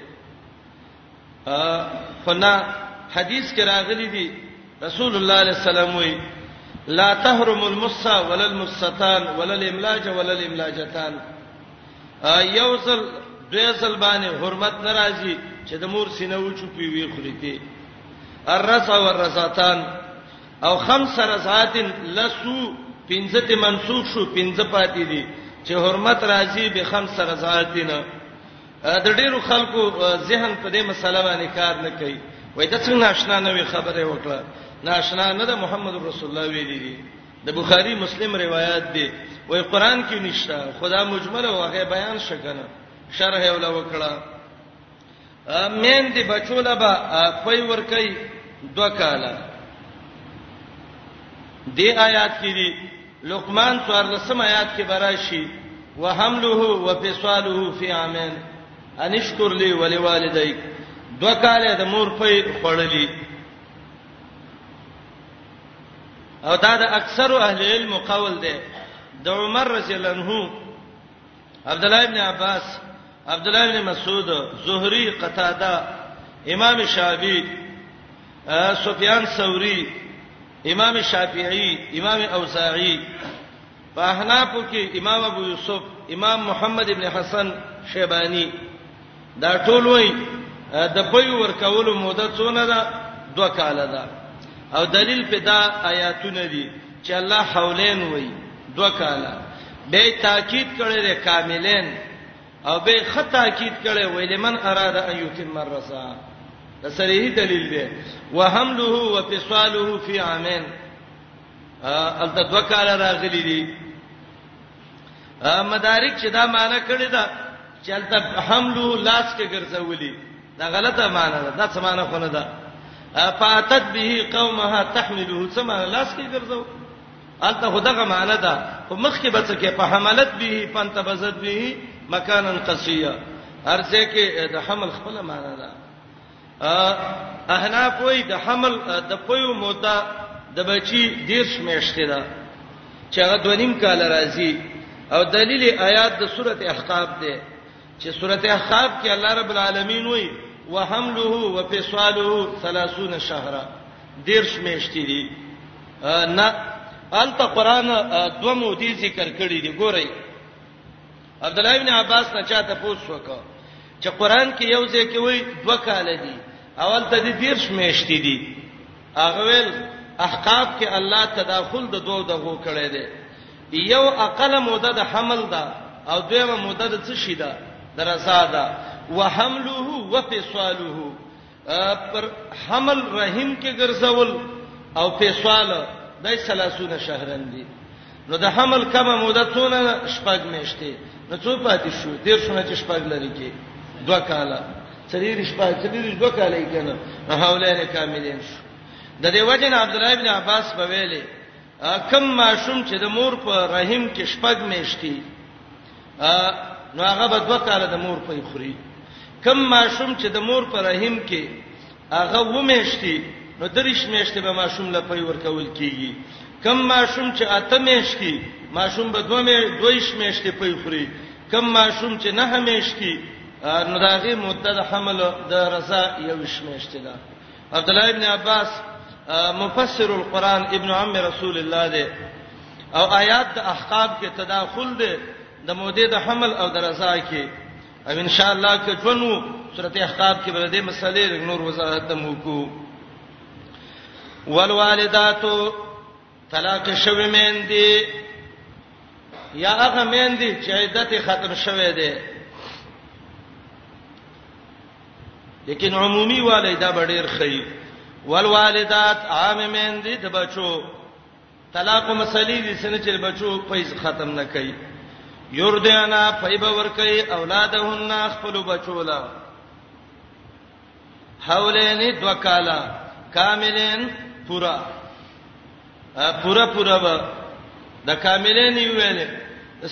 فنا حدیث کې راغلي دي رسول الله علیه السلام وای لا تحرم المصا ولا المستان ولا الاملاج ولا الاملاجتان یو ځل دوی ځل باندې حرمت ناراضي چې د مور سینه و چوپی وی خریته الرسا والرساتان او خمس رسات لسو پنځه ته منسوخ شو پنځه پاتې دي چې حرمت راځي به خمس رسات نه د ډیرو خلکو ذهن په دې مسله باندې کار نه کوي وای دا څنګه ناشنا نه وي خبره وکړه ناشنا نه ده محمد رسول الله ویلي دي د بخاری مسلم روایت دی وای قران کې نشته خدا مجمل او هغه بیان شکنه شرح ولا وکړه مین دی بچوله با پي ور کوي دوه کاله دی آیات کې دی لقمان څوار لسم آیات کې براشي وحمله وفصاله فی عامین ان اشکر لی ولوالدیک دوه کاله د مور په خړلې او دا د اکثر اهل علم قول دی د عمر رضی الله عنه عبد الله ابن عباس عبد الله ابن مسعود زهري قتاده امام شافعي سفیان ثوری امام شافعی امام اوزاعی په احنافو کې امام ابو یوسف امام محمد ابن حسن شیبانی دا ټول وای د بې ورکولو مدته څونه ده دوه کاله ده او دلیل په دا آیاتونه دي چې الله حولین وای دوه کاله به تاکید کړي د کاملین او به خطا تاکید کړي ویل من اراده ان یتم الرسا دا صریح دلیل دی وحمله وفصاله فی عامین الته دوه کال راغلي دي مدارک چې دا معنی کړی دا چې الته حملو لاس کې ګرځولي دا غلطه معنی ده دا څه معنی خونه ده فاتت به قومها تحمله څه معنی لاس کې ګرځو الته خدغه معنی ده خو مخ کې بچ کې په حملت به فانتبذت به مکانن قصیه هر ځای کې د حمل خپل معنی ده احناف وای د حمل د پيو مودا د بچی دیرش میاشتې ده چې هغه دونیم کال راځي او دلیل آیات د سورته احقاف ده چې سورته احقاف کې الله رب العالمین وای وحمله وفصاله 30 شهرا دیرش میاشتې دي نه الته قران دوه مودې ذکر کړې دي ګورئ عبد الله ابن عباس نه چاته پوښتنه وکړه چې قران کې یو ځای کې وایي دوه کال دي اول ته دې دیرش میاشتې دي هغه ویل احقاف کې الله تداخل د دوه دغو کړی دی یو اقل مدد د حمل ده او دویمه مدد د څه شي ده درزا ده وحمله وفصاله پر حمل رحم کې ګرځول او پیسوال دای سلاسونه شهرن دي نو د حمل کمه موده څونه شپږ میشته نو څو پاتې شو ډیر شونه چې شپږ لري کې دوه کاله څلور شپږ څلور دوه کاله یې کنه حولانه کاملین شو د دې وجه نه عبد الله ابن عباس په ویلي کم ماشوم چې د مور په رحم کې شپږ میشتي نو هغه به دوه کاله د مور په خوري کم ماشوم چې د مور په رحم کې هغه و میشتي نو درش میشته به ماشوم له پي ورکول کیږي کم ماشوم چې اته میشتي ماشوم به دوه می دویش میشته پي خوري کم ماشوم چې نه میشتي نو داغه مدته د حمل د رضا یو شمیشته ده عبد الله ابن عباس مفسر القرآن ابن عم رسول الله دی او آیات د احقاب کې تداخل دی د مودې د حمل او درزا کې او ان شاء الله کې ژوندو سورته احقاب کې بل دې مسلې نور وضاحت مو کو والوالدات طلاق شوی مین دی یا هغه مین دی چې عدت ختم شوه دی لیکن عمومي والي دا ډېر خي والوالدات عام مین دي د بچو طلاق مسلې دي سن چې بچو پیس ختم نه کوي یردانا فیب ور کوي اولادهن خپل بچو لا حولین دو کالا کاملین پورا پورا پورا به د کاملین ویل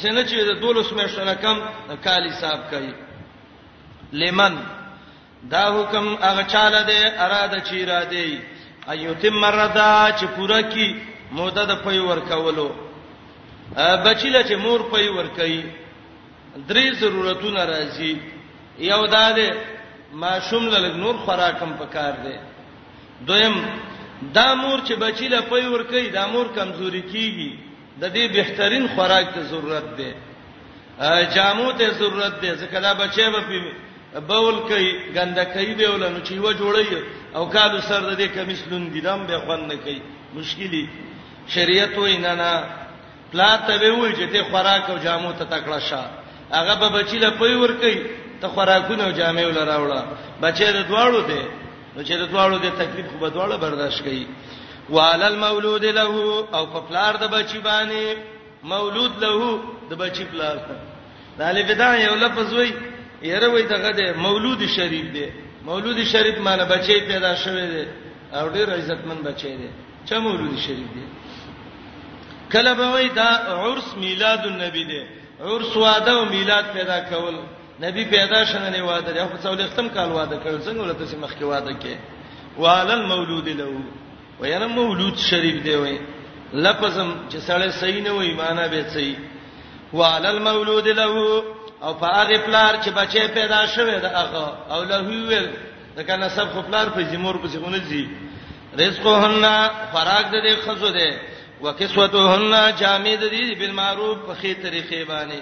سینه چې د دولس میاشتو نه کم کال حساب کوي لمن دا حکم هغه چاله دی اراده چې را دی ایتم مردا چې پورا کی موده د پي ور کولو بچیله چې مور پي ور کوي درې ضرورتونه راځي یو دا دی ماشوم له لږ نور خوراکم پکار دی دویم دا مور چې بچی له پي ور کوي دا مور کمزوري کیږي د دې بهترین خوراک ته ضرورت دی جامو ته ضرورت دی ځکه دا بچي به پی بول کوي ګنده کوي به ولنو چې و جوړي او کالو سر د دې کمیس لوندې دم به خوند نه کوي مشکلي شریعت وینا نه پلار ته به وایي چې ته خوراک او جامو ته تکړه شه هغه به بچی له پي ور کوي ته خوراکونه او جامې ول راوړه بچی د دواړو دی نو چې د دواړو دی تکلیف خو به دواړه برداشت کوي وعلى المولود له او په پلار د بچی باندې مولود له د بچی پلار ته د الفدا یو لفظ وای یره وای دغه د مولود شریف دی مولود شریف معنی بچی پیدا شوی دی او ډیر عزتمن بچی دی چا مولود شریف دی کله به وای دا عرس میلاد النبی دی عرس واده او میلاد پیدا کول نبی پیدا شنه نه واده دی په څول ختم کال واده کړ څنګه ولته سم مخکې واده کې والل مولود له وینا مولود شریف دی وای لفظم چې سړی صحیح نه وای معنا به صحیح والل مولود له او په هغه پلار چې بچي پیدا شوه دا هغه او له ویل دا کنه سب خپلار په زمور په څنګه نه رزقهن فراغ د دې خزو ده وکسوتهن جامد دي بالمعروف په خې طریقې باندې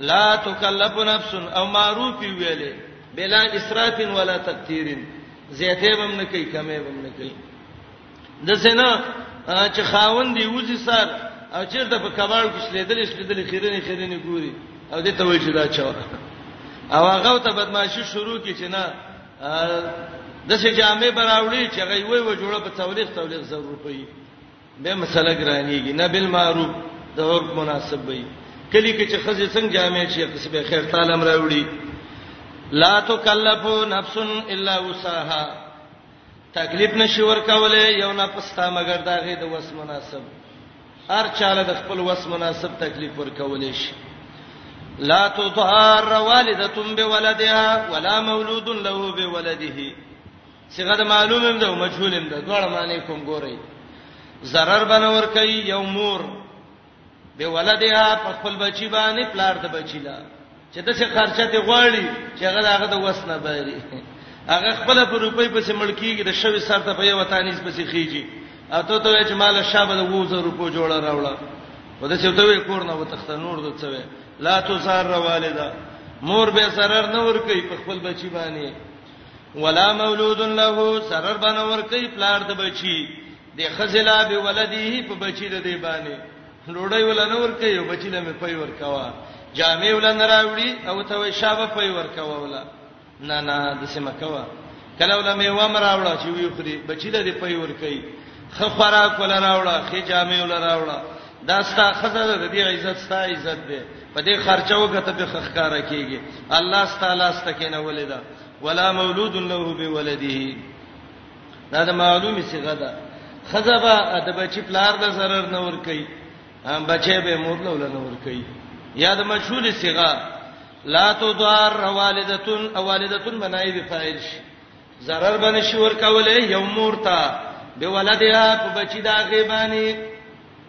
لا تکلف نفس او معروف ویلې بلا اسراف ولا تقتیر زیته بم نه کوي کمه بم نه کوي د سینا چې خاوند دی وځي سر او چیرته په کباړ کې شلیدل شلیدل خیرنې خیرنې ګوري او دې ته وایي چې دا چا او هغه ته بدمعشي شروع کی چې نه د څه جامع براوړي چې غي وي و جوړه په تولیخ تولیخ زر روپۍ به مسله ګرانیږي نه بل معروف د اور مناسب وي کلی کې چې خزې څنګه جامع شي قسم به خیر تعالی امر راوړي لا تکلف نفس الا وسعها تکلیف نشي ورکولې یو نه پستا مگر داغه د وس مناسب هر چاله د خپل وس مناسب تکلیف ورکول شي لا تضار والده بولدها ولا مولود له بولده څنګه د معلومم ده او مجهولم ده دواړه معنی کوم ګورئ zarar بنور کوي یو مور بولدها په خپل بچی باندې پلار د بچی لا چې د څه خرچه دی غواړي چې هغه هغه د وس نه باري هغه خپل په روپۍ پسې ملکیږي د شوی سر ته په یو تانیز پسې خيږي اته ته چې مال شابه د 2000 روپو جوړ راوړه په دې څه ته وې کور نه وتخت نور د څه وې لا تو سار والدا مور به zarar نه ور کوي په خپل بچی باندې ولا مولود له zarar باندې ور کوي پلار د بچی د خزلا به ولدی په بچی د دی باندې ډوډۍ ولا نه ور کوي بچی له مې پي ور کوا جامې ولا نه راوړي او ته وې شابه پي ور کوا ولا نه نه د سم کوا کله ولا مې و امر راوړه چې وی خوري بچی له دې پي ور کوي خ خوراک ولا راوړه خ جامې ولا راوړه دا ستا خزه د دې عزت ستا عزت ده په دې خرچه وکته به خخکارا کیږي الله تعالی ستکه نه ولیدا ولا مولود له به ولده دا د معلومی صيغه ده خزه به د بچی پلار له zarar نه ور کوي بچی به مور له نه ور کوي یا د مشهور صيغه لا تضار والدتون او والدتون بنای به فاعل شي zarar باندې شور کوله یو مور ته به ولدها په بچی دا غیبانی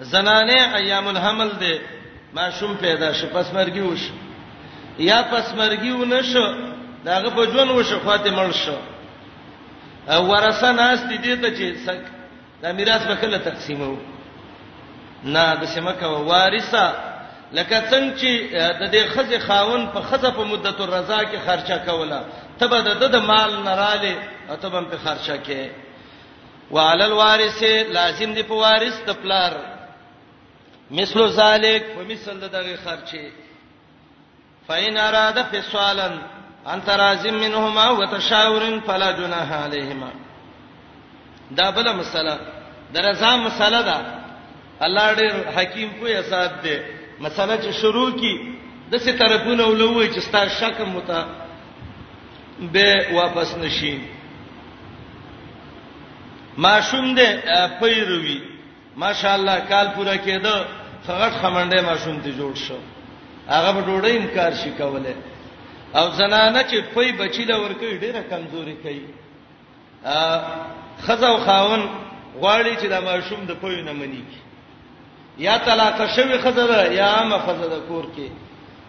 زنانه ایام الحمل ده ماشوم پیدا شي پس مرګي وش یا پس مرګي ونشو داغه په ژوند وش خواته مړ شو او ورثه ناس دي دې ته چې سک دا میراث به کله تقسیمو نه د سمکه وارثه لکه څنګه چې د دې خزه خاون په خزه په مدته رضا کې خرچه کوله تبه د د مال نراله او تبه په خرچه کې وعلى الوارث لازم دی په وارث د پلار مثل ذلک په مثل دغه خرچه فإن أراد فصالا أن ترازم منهما وتشاور فلا جناح عليهما دا بل مسله درزا مسله ده الله ډېر حکیم پوی ذات دی مثلا چې شروع کی د څه طرفونه ولوي چې ستا شک متا به واپس نشي ماشوم دې پیروي ماشاءالله کال پورا کېده فقط خمنډه ماشوم ته جوړ شو هغه په ډوډۍ انکار شي کوله او زنانه چې پي بچی لا ور کوي ډیره کمزوري کوي خزه او خاون غواړي چې دا ماشوم د کوی نه منی کی یا طلاق شوی خزه ده یا عامه خزه ده کور کې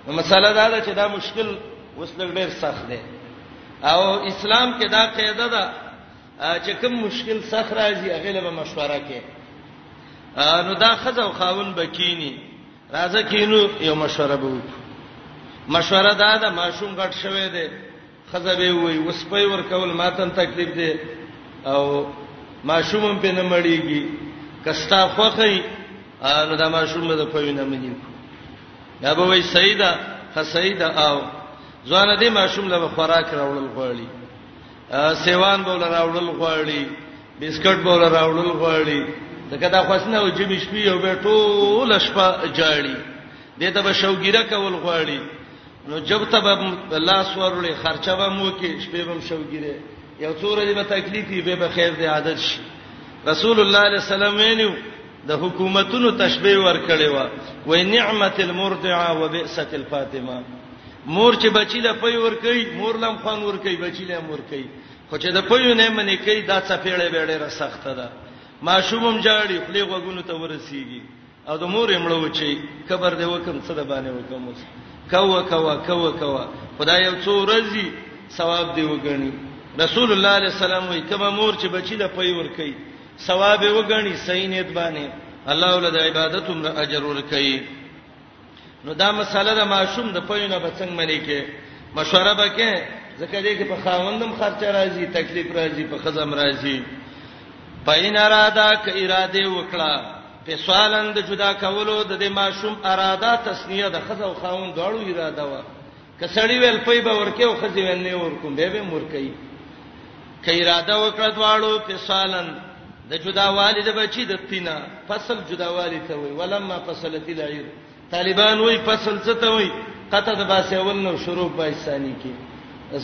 نو مسله دا ده چې دا مشکل اوس لږ ډیر سخت دی او اسلام کې دا قاعده ده چې کوم مشکل سخت راځي هغه له مشوره کې نو دا خزه او خاون بکینی راځه کینو یو مشوره به وکړو مشوره دا ده ماشوم غټ شوی دی خزه به وي وسپي ور کول ماتن تکلیف دی او ماشوم په نه مړیږي کستا خوخی نو دا ماشوم به په وینه مړي دا به وي سیدا خسیدا او ځوان دې ماشوم له خوراک راوړل غواړي سیوان بوله راوړل غواړي بسکټ بوله راوړل غواړي دغه دا خوښنه او جمی شپې او به ټول شپه جاړي دې ته به شوګیره کول غواړي نو جب ته به الله سورلې خرچه به مو کې شپې به شوګیره یو څور دې به تکلیفي به به خیر دې عادت شي رسول الله علیه السلام ویلو د حکومتونو تشبیه ور کړی و و نعمت المرضعه وبئست الفاطمه مور چې بچی له پي ور کوي مور لم خان ور کوي بچی له مور کوي خو چې د پيو نه منې کوي دا څپېړې به ډېره سخته ده ماشومم جاړي خپل غوګونو ته ورسیږي او د مور یې مړو چی قبر دې وکم څه د باندې وکم اوس کوا کوا کوا کوا خدای یو څو ورځې ثواب دی وګڼي رسول الله علیه السلام وی کما مور چې بچی له پي ور کوي ثواب وګڼي صحیح نیت باندې الله ول د عبادت هم اجر ور کوي نو دا مساله د ماشوم د پوینه به څنګه ملي کې مشوره به کې ځکه دې کې په خاوندم خرچ راځي تکلیف راځي په خزم راځي پاین اراده ک اراده وکړه په سوالند جدا کولو د دې ماشوم اراده تسنیه د خزو خاوند دواړو اراده و که سړی ویل پي به ورکه او خزي ویل نه ورکوم به به مرکي کای اراده وکړه دواړو فصالن د جدا والد بچی د پینا فصل جدا والد ته وی ولما فصلت العير طالبان وی فصل څه ته وی قطه د باس اول نو شروع پای ثانی کې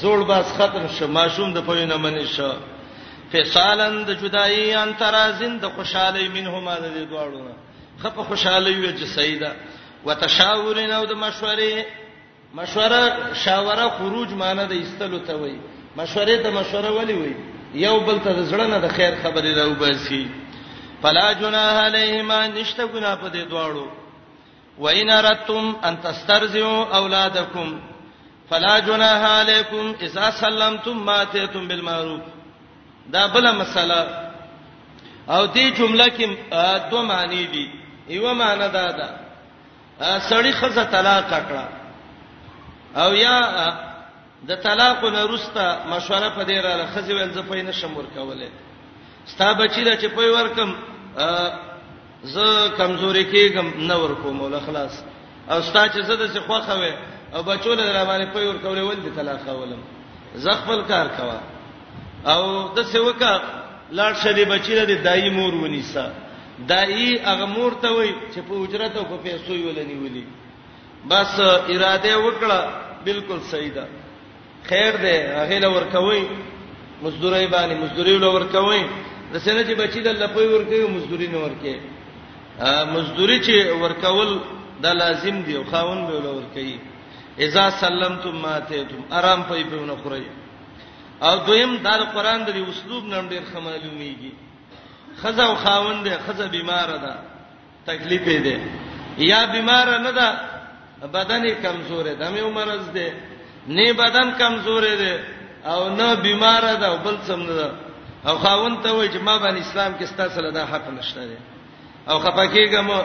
زوړ باس ختم شو ماشوم د پوینه منی شو فصالن د جدای ان ترازن د خوشاله منهما د دواړو خپ خوشاله وی چې سیدا وتشاورن او د مشورې مشوره شاوره خروج معنی د استلو ته وای مشورې ته مشوره ولي وای یو بل ته زړه نه د خیر خبرې راو باسي فلا جناح علیهما نشته ګنا په دې دواړو وان رتم ان تسترزو اولادکم فلا جناح علیکم اذا سلمتم ما اتیتم بالمعروف دا بل مسله او دې جمله کې دوه معنی دي یو معنی دا ده سړی خزه طلاق کړه او یا د طلاق نه روسته مشوره په دې رااله خزه ول زفین شمور کوله ستا بچی دا چې پوي ورکم زه کمزوري کېږم نه ورکوم ول خلاص او ستا چې زه د څه خوخه وې او بچو له را باندې په ور کولې ول دي طلاق اولم زه خپل کار کوا او د څه وکا لاړ شه دې بچی له دای مور ونیسا دای هغه مور ته وای چې په اجرت او په پیسو یې ولنی ولي بس اراده وکړه بالکل صحیح ده خیر دی هغه لور کوي مزدوري باندې مزدوري لور کوي د سینې چې بچی د لپوي ور کوي مزدوري نه ور کوي مزدوري چې ور کول دا لازم دی او خاون به لور کوي اذا سلمتم ما تیتم آرام پي په نه خوري او دویم دا قرآن د اسلوب نن ډیر خمالومیږي خزه او خاوند خزه بیمار ده تکلیف یې دی یا بیمار نه ده بدن یې کمزور دی دمه مرز دی نه بدن کمزور دی او نه بیمار ده او بل څم نه ده او خاون ته وای چې ما باندې اسلام کې ستاسو له دا حق نشته دی او خپکیګه مو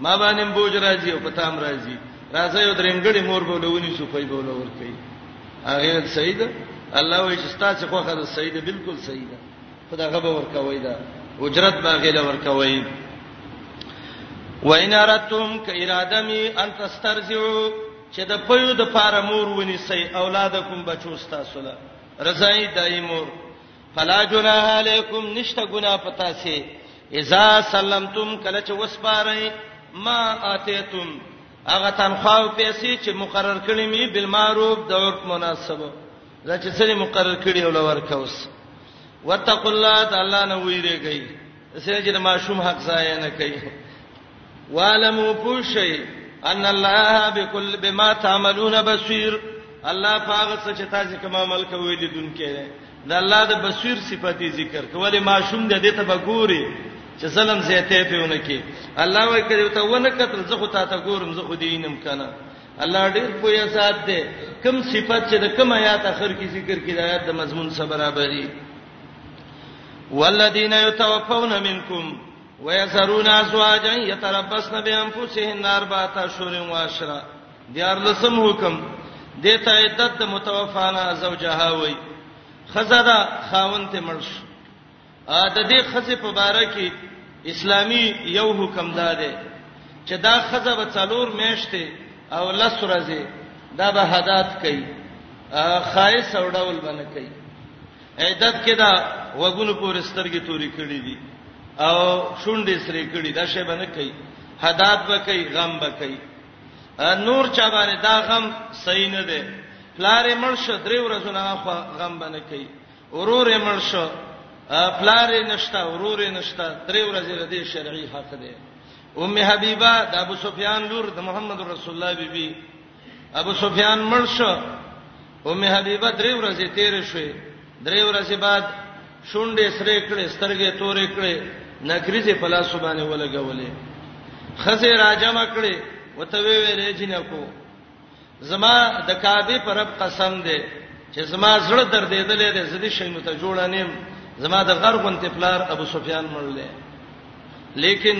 ما باندې بوج راځي او پتام راځي راځي او درنګړي مور بولونی سو کوي بوله ور کوي هغه سید الله وای چې ستاسو خوخه ده سید بالکل سید په دغه به ورکوي دا اجرت باغې له ورکوي وان ارتم ک اراده می ان تسترزعو چې د پيو د پاره مور ونی سي اولادکم بچو تاسو له رضای دایمور فلا جناح علیکم نشته ګنا پتا سي اذا سلمتم کله چې وسپارئ ما اتیتم هغه تنخواه پیسې چې مقرر کړې می بالمعروف د عرف مناسبه دا چې څه مقرر کړی او لور کوس وتقوا الله تعالی نه ویریږي اسنه چې ماشوم حق ځای نه کوي والمو پوشي ان الله بكل بما تعملون بصير الله پاغه څه چې تاسو کوم عمل کوي دي دن کې د الله د بصیر صفاتي ذکر کوله ماشوم د دې ته بګوري چې ظلم زیاته پیونه کې الله وایي کړي ته ونه کتل زه خو تا ته ګورم زه خو دینم کنه الله ډیر په یاد دی کوم صفات چې د کوم آیات اخر کې ذکر کړي د آیات د مضمون سره برابرۍ والذین یتوفون منکم ويسرون ازواجا يتربصن بانفسهن اربعه اشهر وعشرا دیار لسم حکم دته عدت د متوفانا زوجها وای خزدا خاون ته مرش د دې خزه په باره کې اسلامي یو حکم داده چې دا خزه به څلور میشته او لس ورځې دا به حدات کوي خایس او ډول باندې کوي عیدت کې دا وګونو پور سترګې توري کړې دي او شونډې سرې کړې دا شی باندې کوي حدات به کوي غم به کوي نور چا باندې دا غم صحیح نه دی پلارې مړ شو درې ورځې نه غم باندې کوي ورور یې مړ شو پلار یې نشته ورور یې نشته درې ورځې د دې شرعي حق دی ام حبیبه د ابو سفیان لور د محمد رسول الله بیبي بی ابو سفیان مړ شو ام حبیبه درې ورځې تیرې شوې درې ورځې بعد شونډې سرې کړې سترګې تورې کړې نګریزه په لاس باندې ولګولې خزه راجمه کړې وته وی ویلې جنکو زما د کعبه پر رب قسم دی چې زما زړه دردېدلې ده زدي شینو ته جوړ نیم زما د غرغون تپلار ابو سفیان مړلې لیکن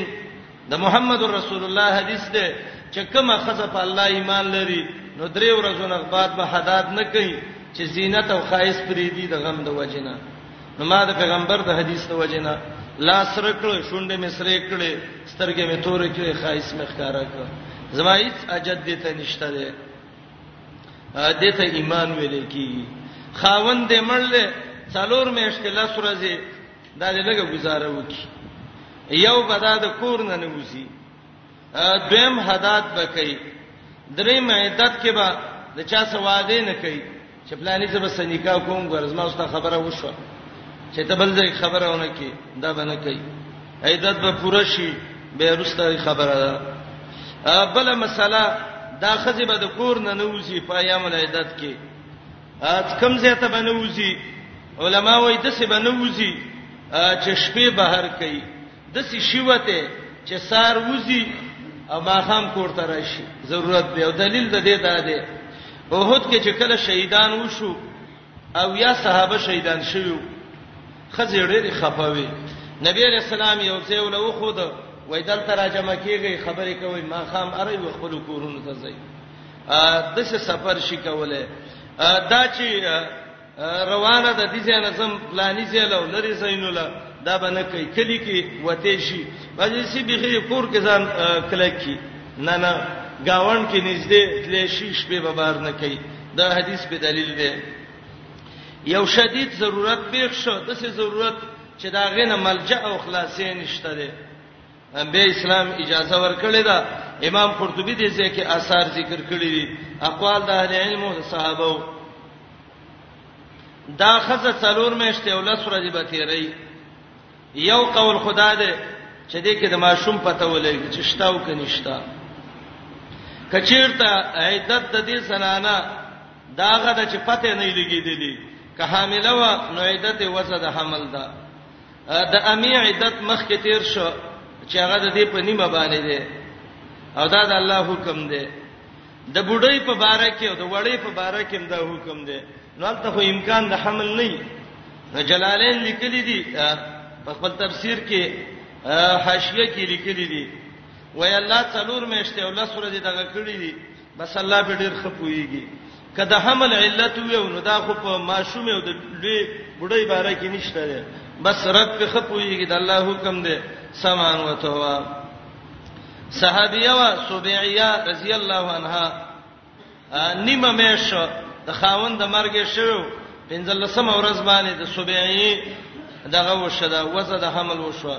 د محمد رسول الله حدیث ده چې کومه خزه په الله ایمان لري نو درې ورځې نه بعد به حداد نه کوي چې زینت او خایس پرې دي د غم د وجنه نو ما د پیغمبر د حدیث د وجنه لا سره کړو شونډې مې سره کړې سترګې مې تورې کړې خایس مې ښکارا کړ زما هیڅ اجد دې ته نشته دې دې ته ایمان ویلې کی خاوند دې مړل څلور مې اشتلا سره زی دا دې لګه گزاره وکي یو بدا د کور نه نه وسی دویم حداد به کوي درې مېدت کې به د چا سواده نه کوي چې پلانې زب سنیکا کوم ګرځما اوس ته خبره وشو چې ته بل ځای خبره ونه کې دا بنه کوي عیدت به پوره شي به رسته خبره ده بل مسله دا خزی به د کور نه نوځي په ایام العیدت کې ات کم زیاته به نوځي علما وایي د څه به نوځي چې شپې بهر کوي داسې شوه ته چې سار وزي او ماخام کور ته راشي ضرورت دی او دلیل د دې دا دی اوهد کې چې کله شهیدان وشو او یا صحابه شهیدان شوو خځې ډېرې خفاوي نبی رسول الله یو ځای ول و خود وای دل تراجمه کیږي خبرې کوي ما خام اره و خپل کورونو ته ځي د څه سفر شي کوله دا چې روانه ده دي ځای نه زم پلاني ځای له لري زینو له دا باندې کوي کلی کې وته شي باندې سي به کور کې ځان کلک کی نه نه گاون کې نږدې تلې شي شپې به بار نه کوي دا حدیث په دلیل دی یو شدید ضرورت پیښ شو د څه ضرورت چې دا غنه ملجا او خلاصې نشته ده به اسلام اجازه ورکړی دا امام قرطبي دې ځای کې آثار ذکر کړی دي اقوال د اهل علم او صحابه دا خزه څلور مېشته او لس ورځې به تیری یو قول خدا دې چې دې کې د ماشوم پته ولګي چې شتاو کې نشتا کچیرته عیدت د دې سنانا داغه د چې پته نه لګیدلی که حامله و نو عیدت وسه د حمل ده د امی عدت مخ کې تیر شو چې هغه د دې په نیمه باندې دی او دا د الله حکم دی د بډای په باره کې او د وړې په باره کې دا حکم دی نو البته خو امکان د حمل نه وي نو جلالین لیکلي دي په خپل تفسیر کې حاشیه کې لیکلي دي وای الله څلور میشته او لس ورځې دغه کړی دي بس الله به ډیر خپويږي کله حمل علت ویو نو دا خو په ماشومه او د لوی بډای باره کې نشته ده بس رب په خپويږي د الله حکم ده سمان وته وا صحابیه وا سبیعه رضی الله عنها نیمه مېش د خاوند د مرګ شوو پنځلسم ورځ باندې د سبیعه دغه وشده وزه د حمل وشوه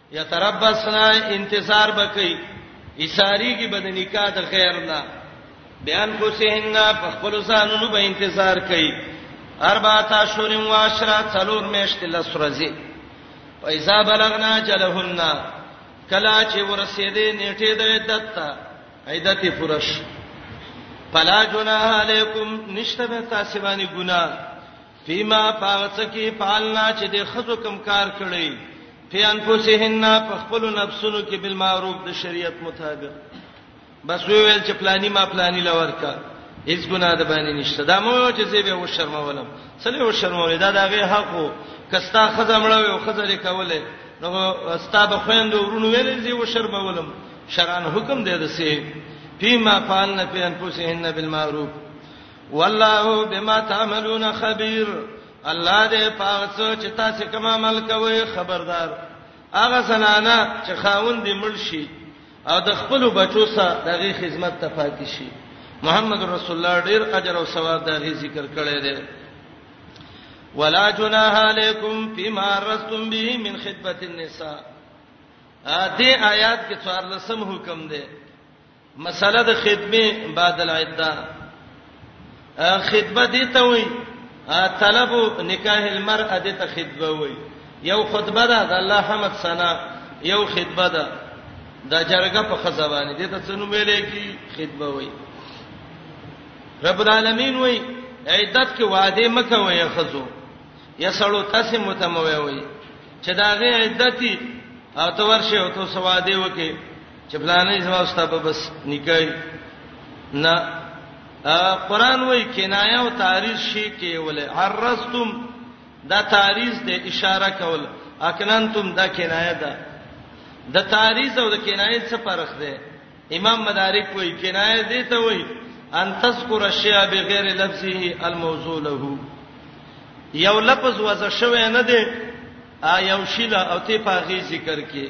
یتربصنا انتظار بکئی اشاری کی بد نکاح د خیر نه بیان کو سهن په خپل ځانونو به انتظار کئ اربعه اشهر و عشرا څلور میاشتې لسرځي پیسا بلغنا جلهن کلا چې ورسېدې نیټه د عدت ته عدت فرش فلا جناح علیکم نشته به تاسو باندې ګناه فيما پاغڅ کې پالنا چې د خزو کم کار کړی په انفسهن په خپل نفسونو کې بالمعروف د شریعت مطابق بس ویل چې پلاني ما پلاني لور کا هیڅ ګناه ده باندې نشته دا مو چې زه به و شرمولم سلی و شرمول دا دغه حق وو کستا خزه مړوي او خزه لري کوله نو ستا به خويند ورونو ویل زه و شرمولم شران حکم دی دسه فيما فعلنا في انفسهن بالمعروف والله بما تعملون خبير الله دې پاغه څه چې تاسو کوم عمل کوئ خبردار هغه زنانه چې خاوند دې مړ شي او د خپل بچو سره دغه خدمت ته پاتې شي محمد رسول الله ډیر اجر او ثواب دغه ذکر کړی دی ولا جناح علیکم فيما رستم به من خدمت النساء ا دې آیات کې څوارلسم حکم دی مساله د خدمه بعد العده خدمه دي ته وي طلب نکاح المرأه دي ته خدمه وي یو خطبه ده د الله حمد ثنا یو خدمه ده د جرګه په خزبانه دي ته څنو ویلې کی خدمه وي رب العالمین وي عیدت کې وعده مکه وي خزو یا سړو تاسو متموي وي چې دا غي عیدتي او تو ورشه او تو سواده وکي چې پلانې جواب ستابه بس نکای نه قران وای کنایه او تعریض شي کې ولې عرضتم دا تعریض د اشاره کول اکننتم دا کنایه ده د تعریض او د کنایه څه فرق ده امام مدارک وای کنایه دې ته وای ان تذکر الشیء بغیر لفظه الموضوع له یو لفظ وځه شوی نه دی یو شیله او ته په غي ذکر کې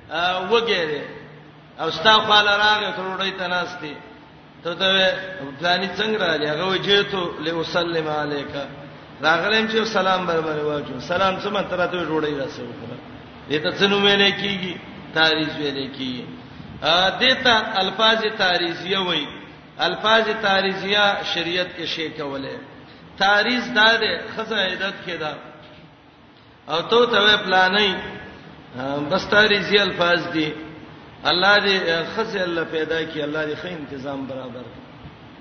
وګه دی او ستا خپل راغه تروړی تناستی ته ته پلاني څنګه را لې هغه وجهته لوسلم علیک راغلم چې سلام برابر واجو سلام څه متره ته جوړی راسو کړه دې ته څنو ویلې کیږي تاریخ ویلې کیږي ا دې ته الفاظ تاریخیه وای الفاظ تاریخیه شریعت کې شی کوله تاریخ دا ده خزه عیدت کې ده او تو ته پلانې بستاری زی الفاظ دی الله دې خزه الله پیدا کی الله دې خې تنظیم برابر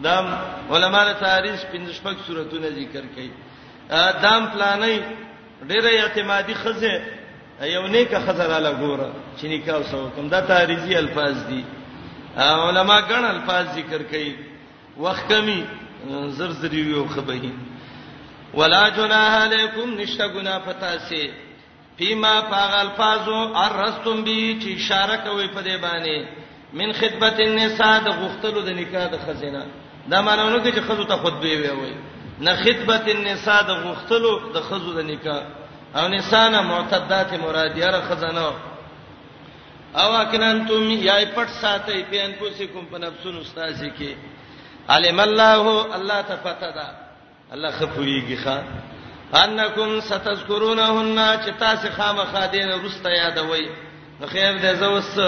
دام علماء تاریخ پنځه شپږ صورتونه ذکر کړي دام پلانې ډېره اعتمادي خزه یو نیکه خزه را لګوره چې نکاح وسو کوم دا تاریخي الفاظ دي علماء ګڼ الفاظ ذکر کړي وخت کمی زر زر یو خبري ولا جناح علیکم نشتا گنا پتا سي فيما فغل فازو ارستم بي چې اشاره کوي په دې باندې من خدمت النساء د غختلو د نکاح د خزینه دا مانونه کې چې خزو ته خطبه وي وي نه خدمت النساء د غختلو د خزو د نکاح او نسانه معتدات مراد یاره خزانه او اکننتم یا پټ ساتي په انفسکم په نفسونو استاسي کې علم الله الله ته پته ده الله خفویږي ښا انکم ستذکرونهن چې تاسو خامخا دین رسته یادوي نو خیر دې زوس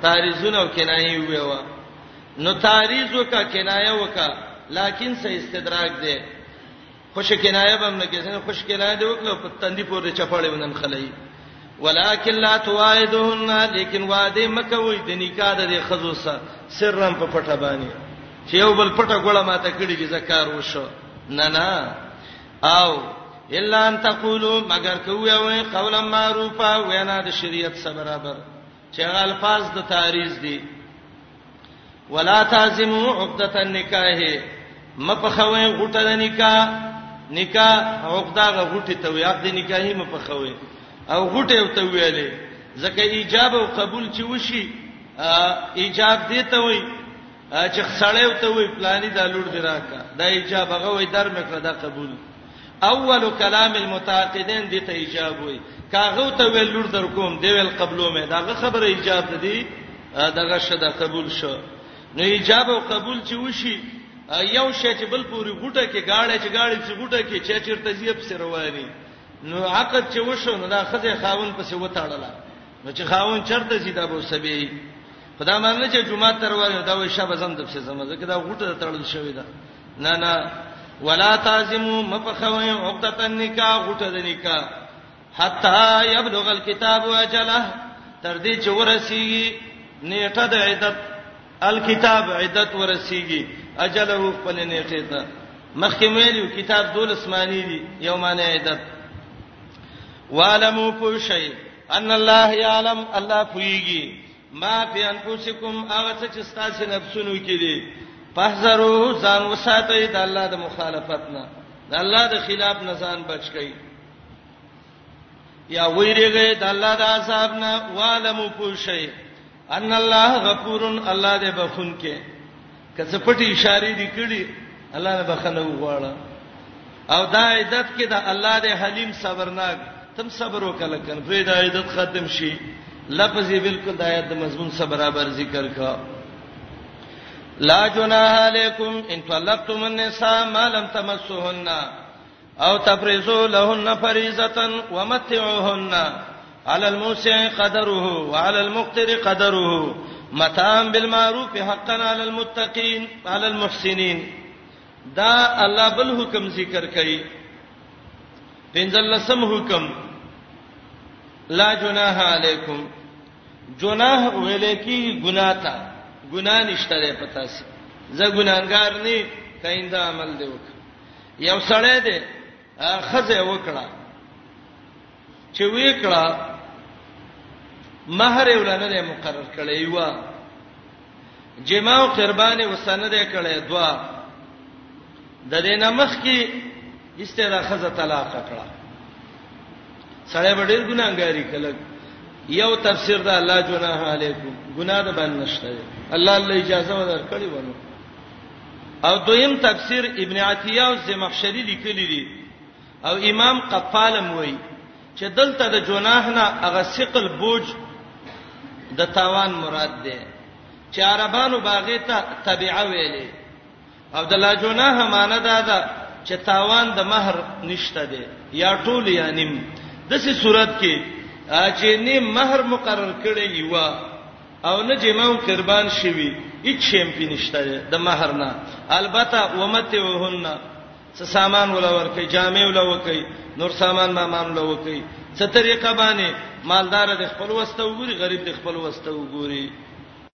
تاریزونه او کنایي ویوا نو تاریز وکا کنایه وکا لکن سه استدراک دی خوش کنایه بم نه کیسنه خوش کنایه دی وکړه په تندې پورې چپاړې ونن خلای ولکن لا توعدون لیکن وعده مکوي د نکاح د خزو سره سرم په پټه باندې چې یو بل پټه ګوله ماته کړي چې زکار وشو نه نه او الا ان تقولوا مگر کوي او قولا معروفا وینا د شریعت سره برابر چې هغه الفاظ د تعریض دي ولا تعزموا عقده النکاح مپخوي غټه د نکاح نکاح عقده غټه ته وي عقد نکاحي مپخوي او غټه ته ویلې ځکه ایجاب او قبول چې وشي ایجاب دی ته وي چې خړېو ته وي پلاني د لور دی راکا دا ایجاب هغه وي در مې کړه دا قبول اول کلام المتعاقدين دي ته ایجاب وي کاغه ته ویل لور در کوم دی ویل قبلو مې داغه خبره ایجاب ده دي دغه شدا قبول شو نو ایجاب او قبول چې وشي یو شی چې بل پوری غټه کې گاړه چې گاړي چې غټه کې چې چیرته زیب سره وایي نو عقد چې وشو نو دا خزه خاون پسې وتاړله نو چې خاون چرته سي دا به سبي خدای مانه چې جمعه تر وایو دا وې شابه زم د څه زم زکه دا غوټه تړل شوې ده نه نه ولا تعزموا مفخوي عقده النکاح غوټه د نکاح حتا يبلغ الكتاب اجله تر دې چې ورسیږي نیټه د عدت الکتاب عدت ورسیږي اجله خپل نیټه ته مخکې ویلو کتاب دولس معنی دي یو معنی عدت والمو پوشی ان الله یعلم الله پویږي ما فی انفسکم هغه څه چې تاسو نفسونو کې دي فحذروا ځان وساتئ د الله د مخالفت نه د الله د خلاف نه ځان بچ کړئ یا ویریږئ د الله د عذاب نه والمو پوښئ ان الله غفور الله دې بخون کې کڅ پټي اشاره دي کړي الله نه بخنه وغواړه او دا عزت کې دا الله دې حلیم صبرناک تم صبر وکړه کنه په دا عزت ختم شي لفظ یې بالکل د آیت د مضمون سره برابر ذکر کا لا جناح علیکم ان طلقتم النساء ما لم تمسوهن او تفریزو لهن فریضه ومتعوهن على الموسع قدره وعلى المقتر قدره متاعا بالمعروف حقا على المتقين على المحسنين دا الله بل حکم ذکر کړي پنځلسم حکم لا جناح علیکم جناح ویلې کی ګنا تا ګنا نشته پتا سي زه ګناګار نه کیندا عمل دی وکړه یو سړی دی خزه وکړه چې وکړه مہر ولنه نه مقرر کړی یو جما او قربان وسنه ده کړی دوا د دې نمخ کې استدا خزه طلاق کړه سړی به ډیر ګناګاری کله یو تفسیر دا الله جناح علیکم ګناه ده باندې نشته الله الله اجازه ورکړي ونه او دویم تفسیر ابن عتیه او زمخشری لیکلی دی او امام قفالم وای چې دلته د جناح نه هغه ثقل بوج د تاوان مراد ده چې عربانو باغې ته تبعه ویلې او د لا جناح معنی دا ده چې تاوان د مہر نشته دی یا ټول یا نیم د سې صورت کې چې نیم مہر مقرر کړی و او نه جمعو قربان شوی هیڅ شیم پی نشته د مہر نه البته ومتهن څه سامان ولا ورکي جامع ولا وکي نور سامان ما مان ولا وکي څه طریقه باندې مالدار د خپل وسته وګوري غریب د خپل وسته وګوري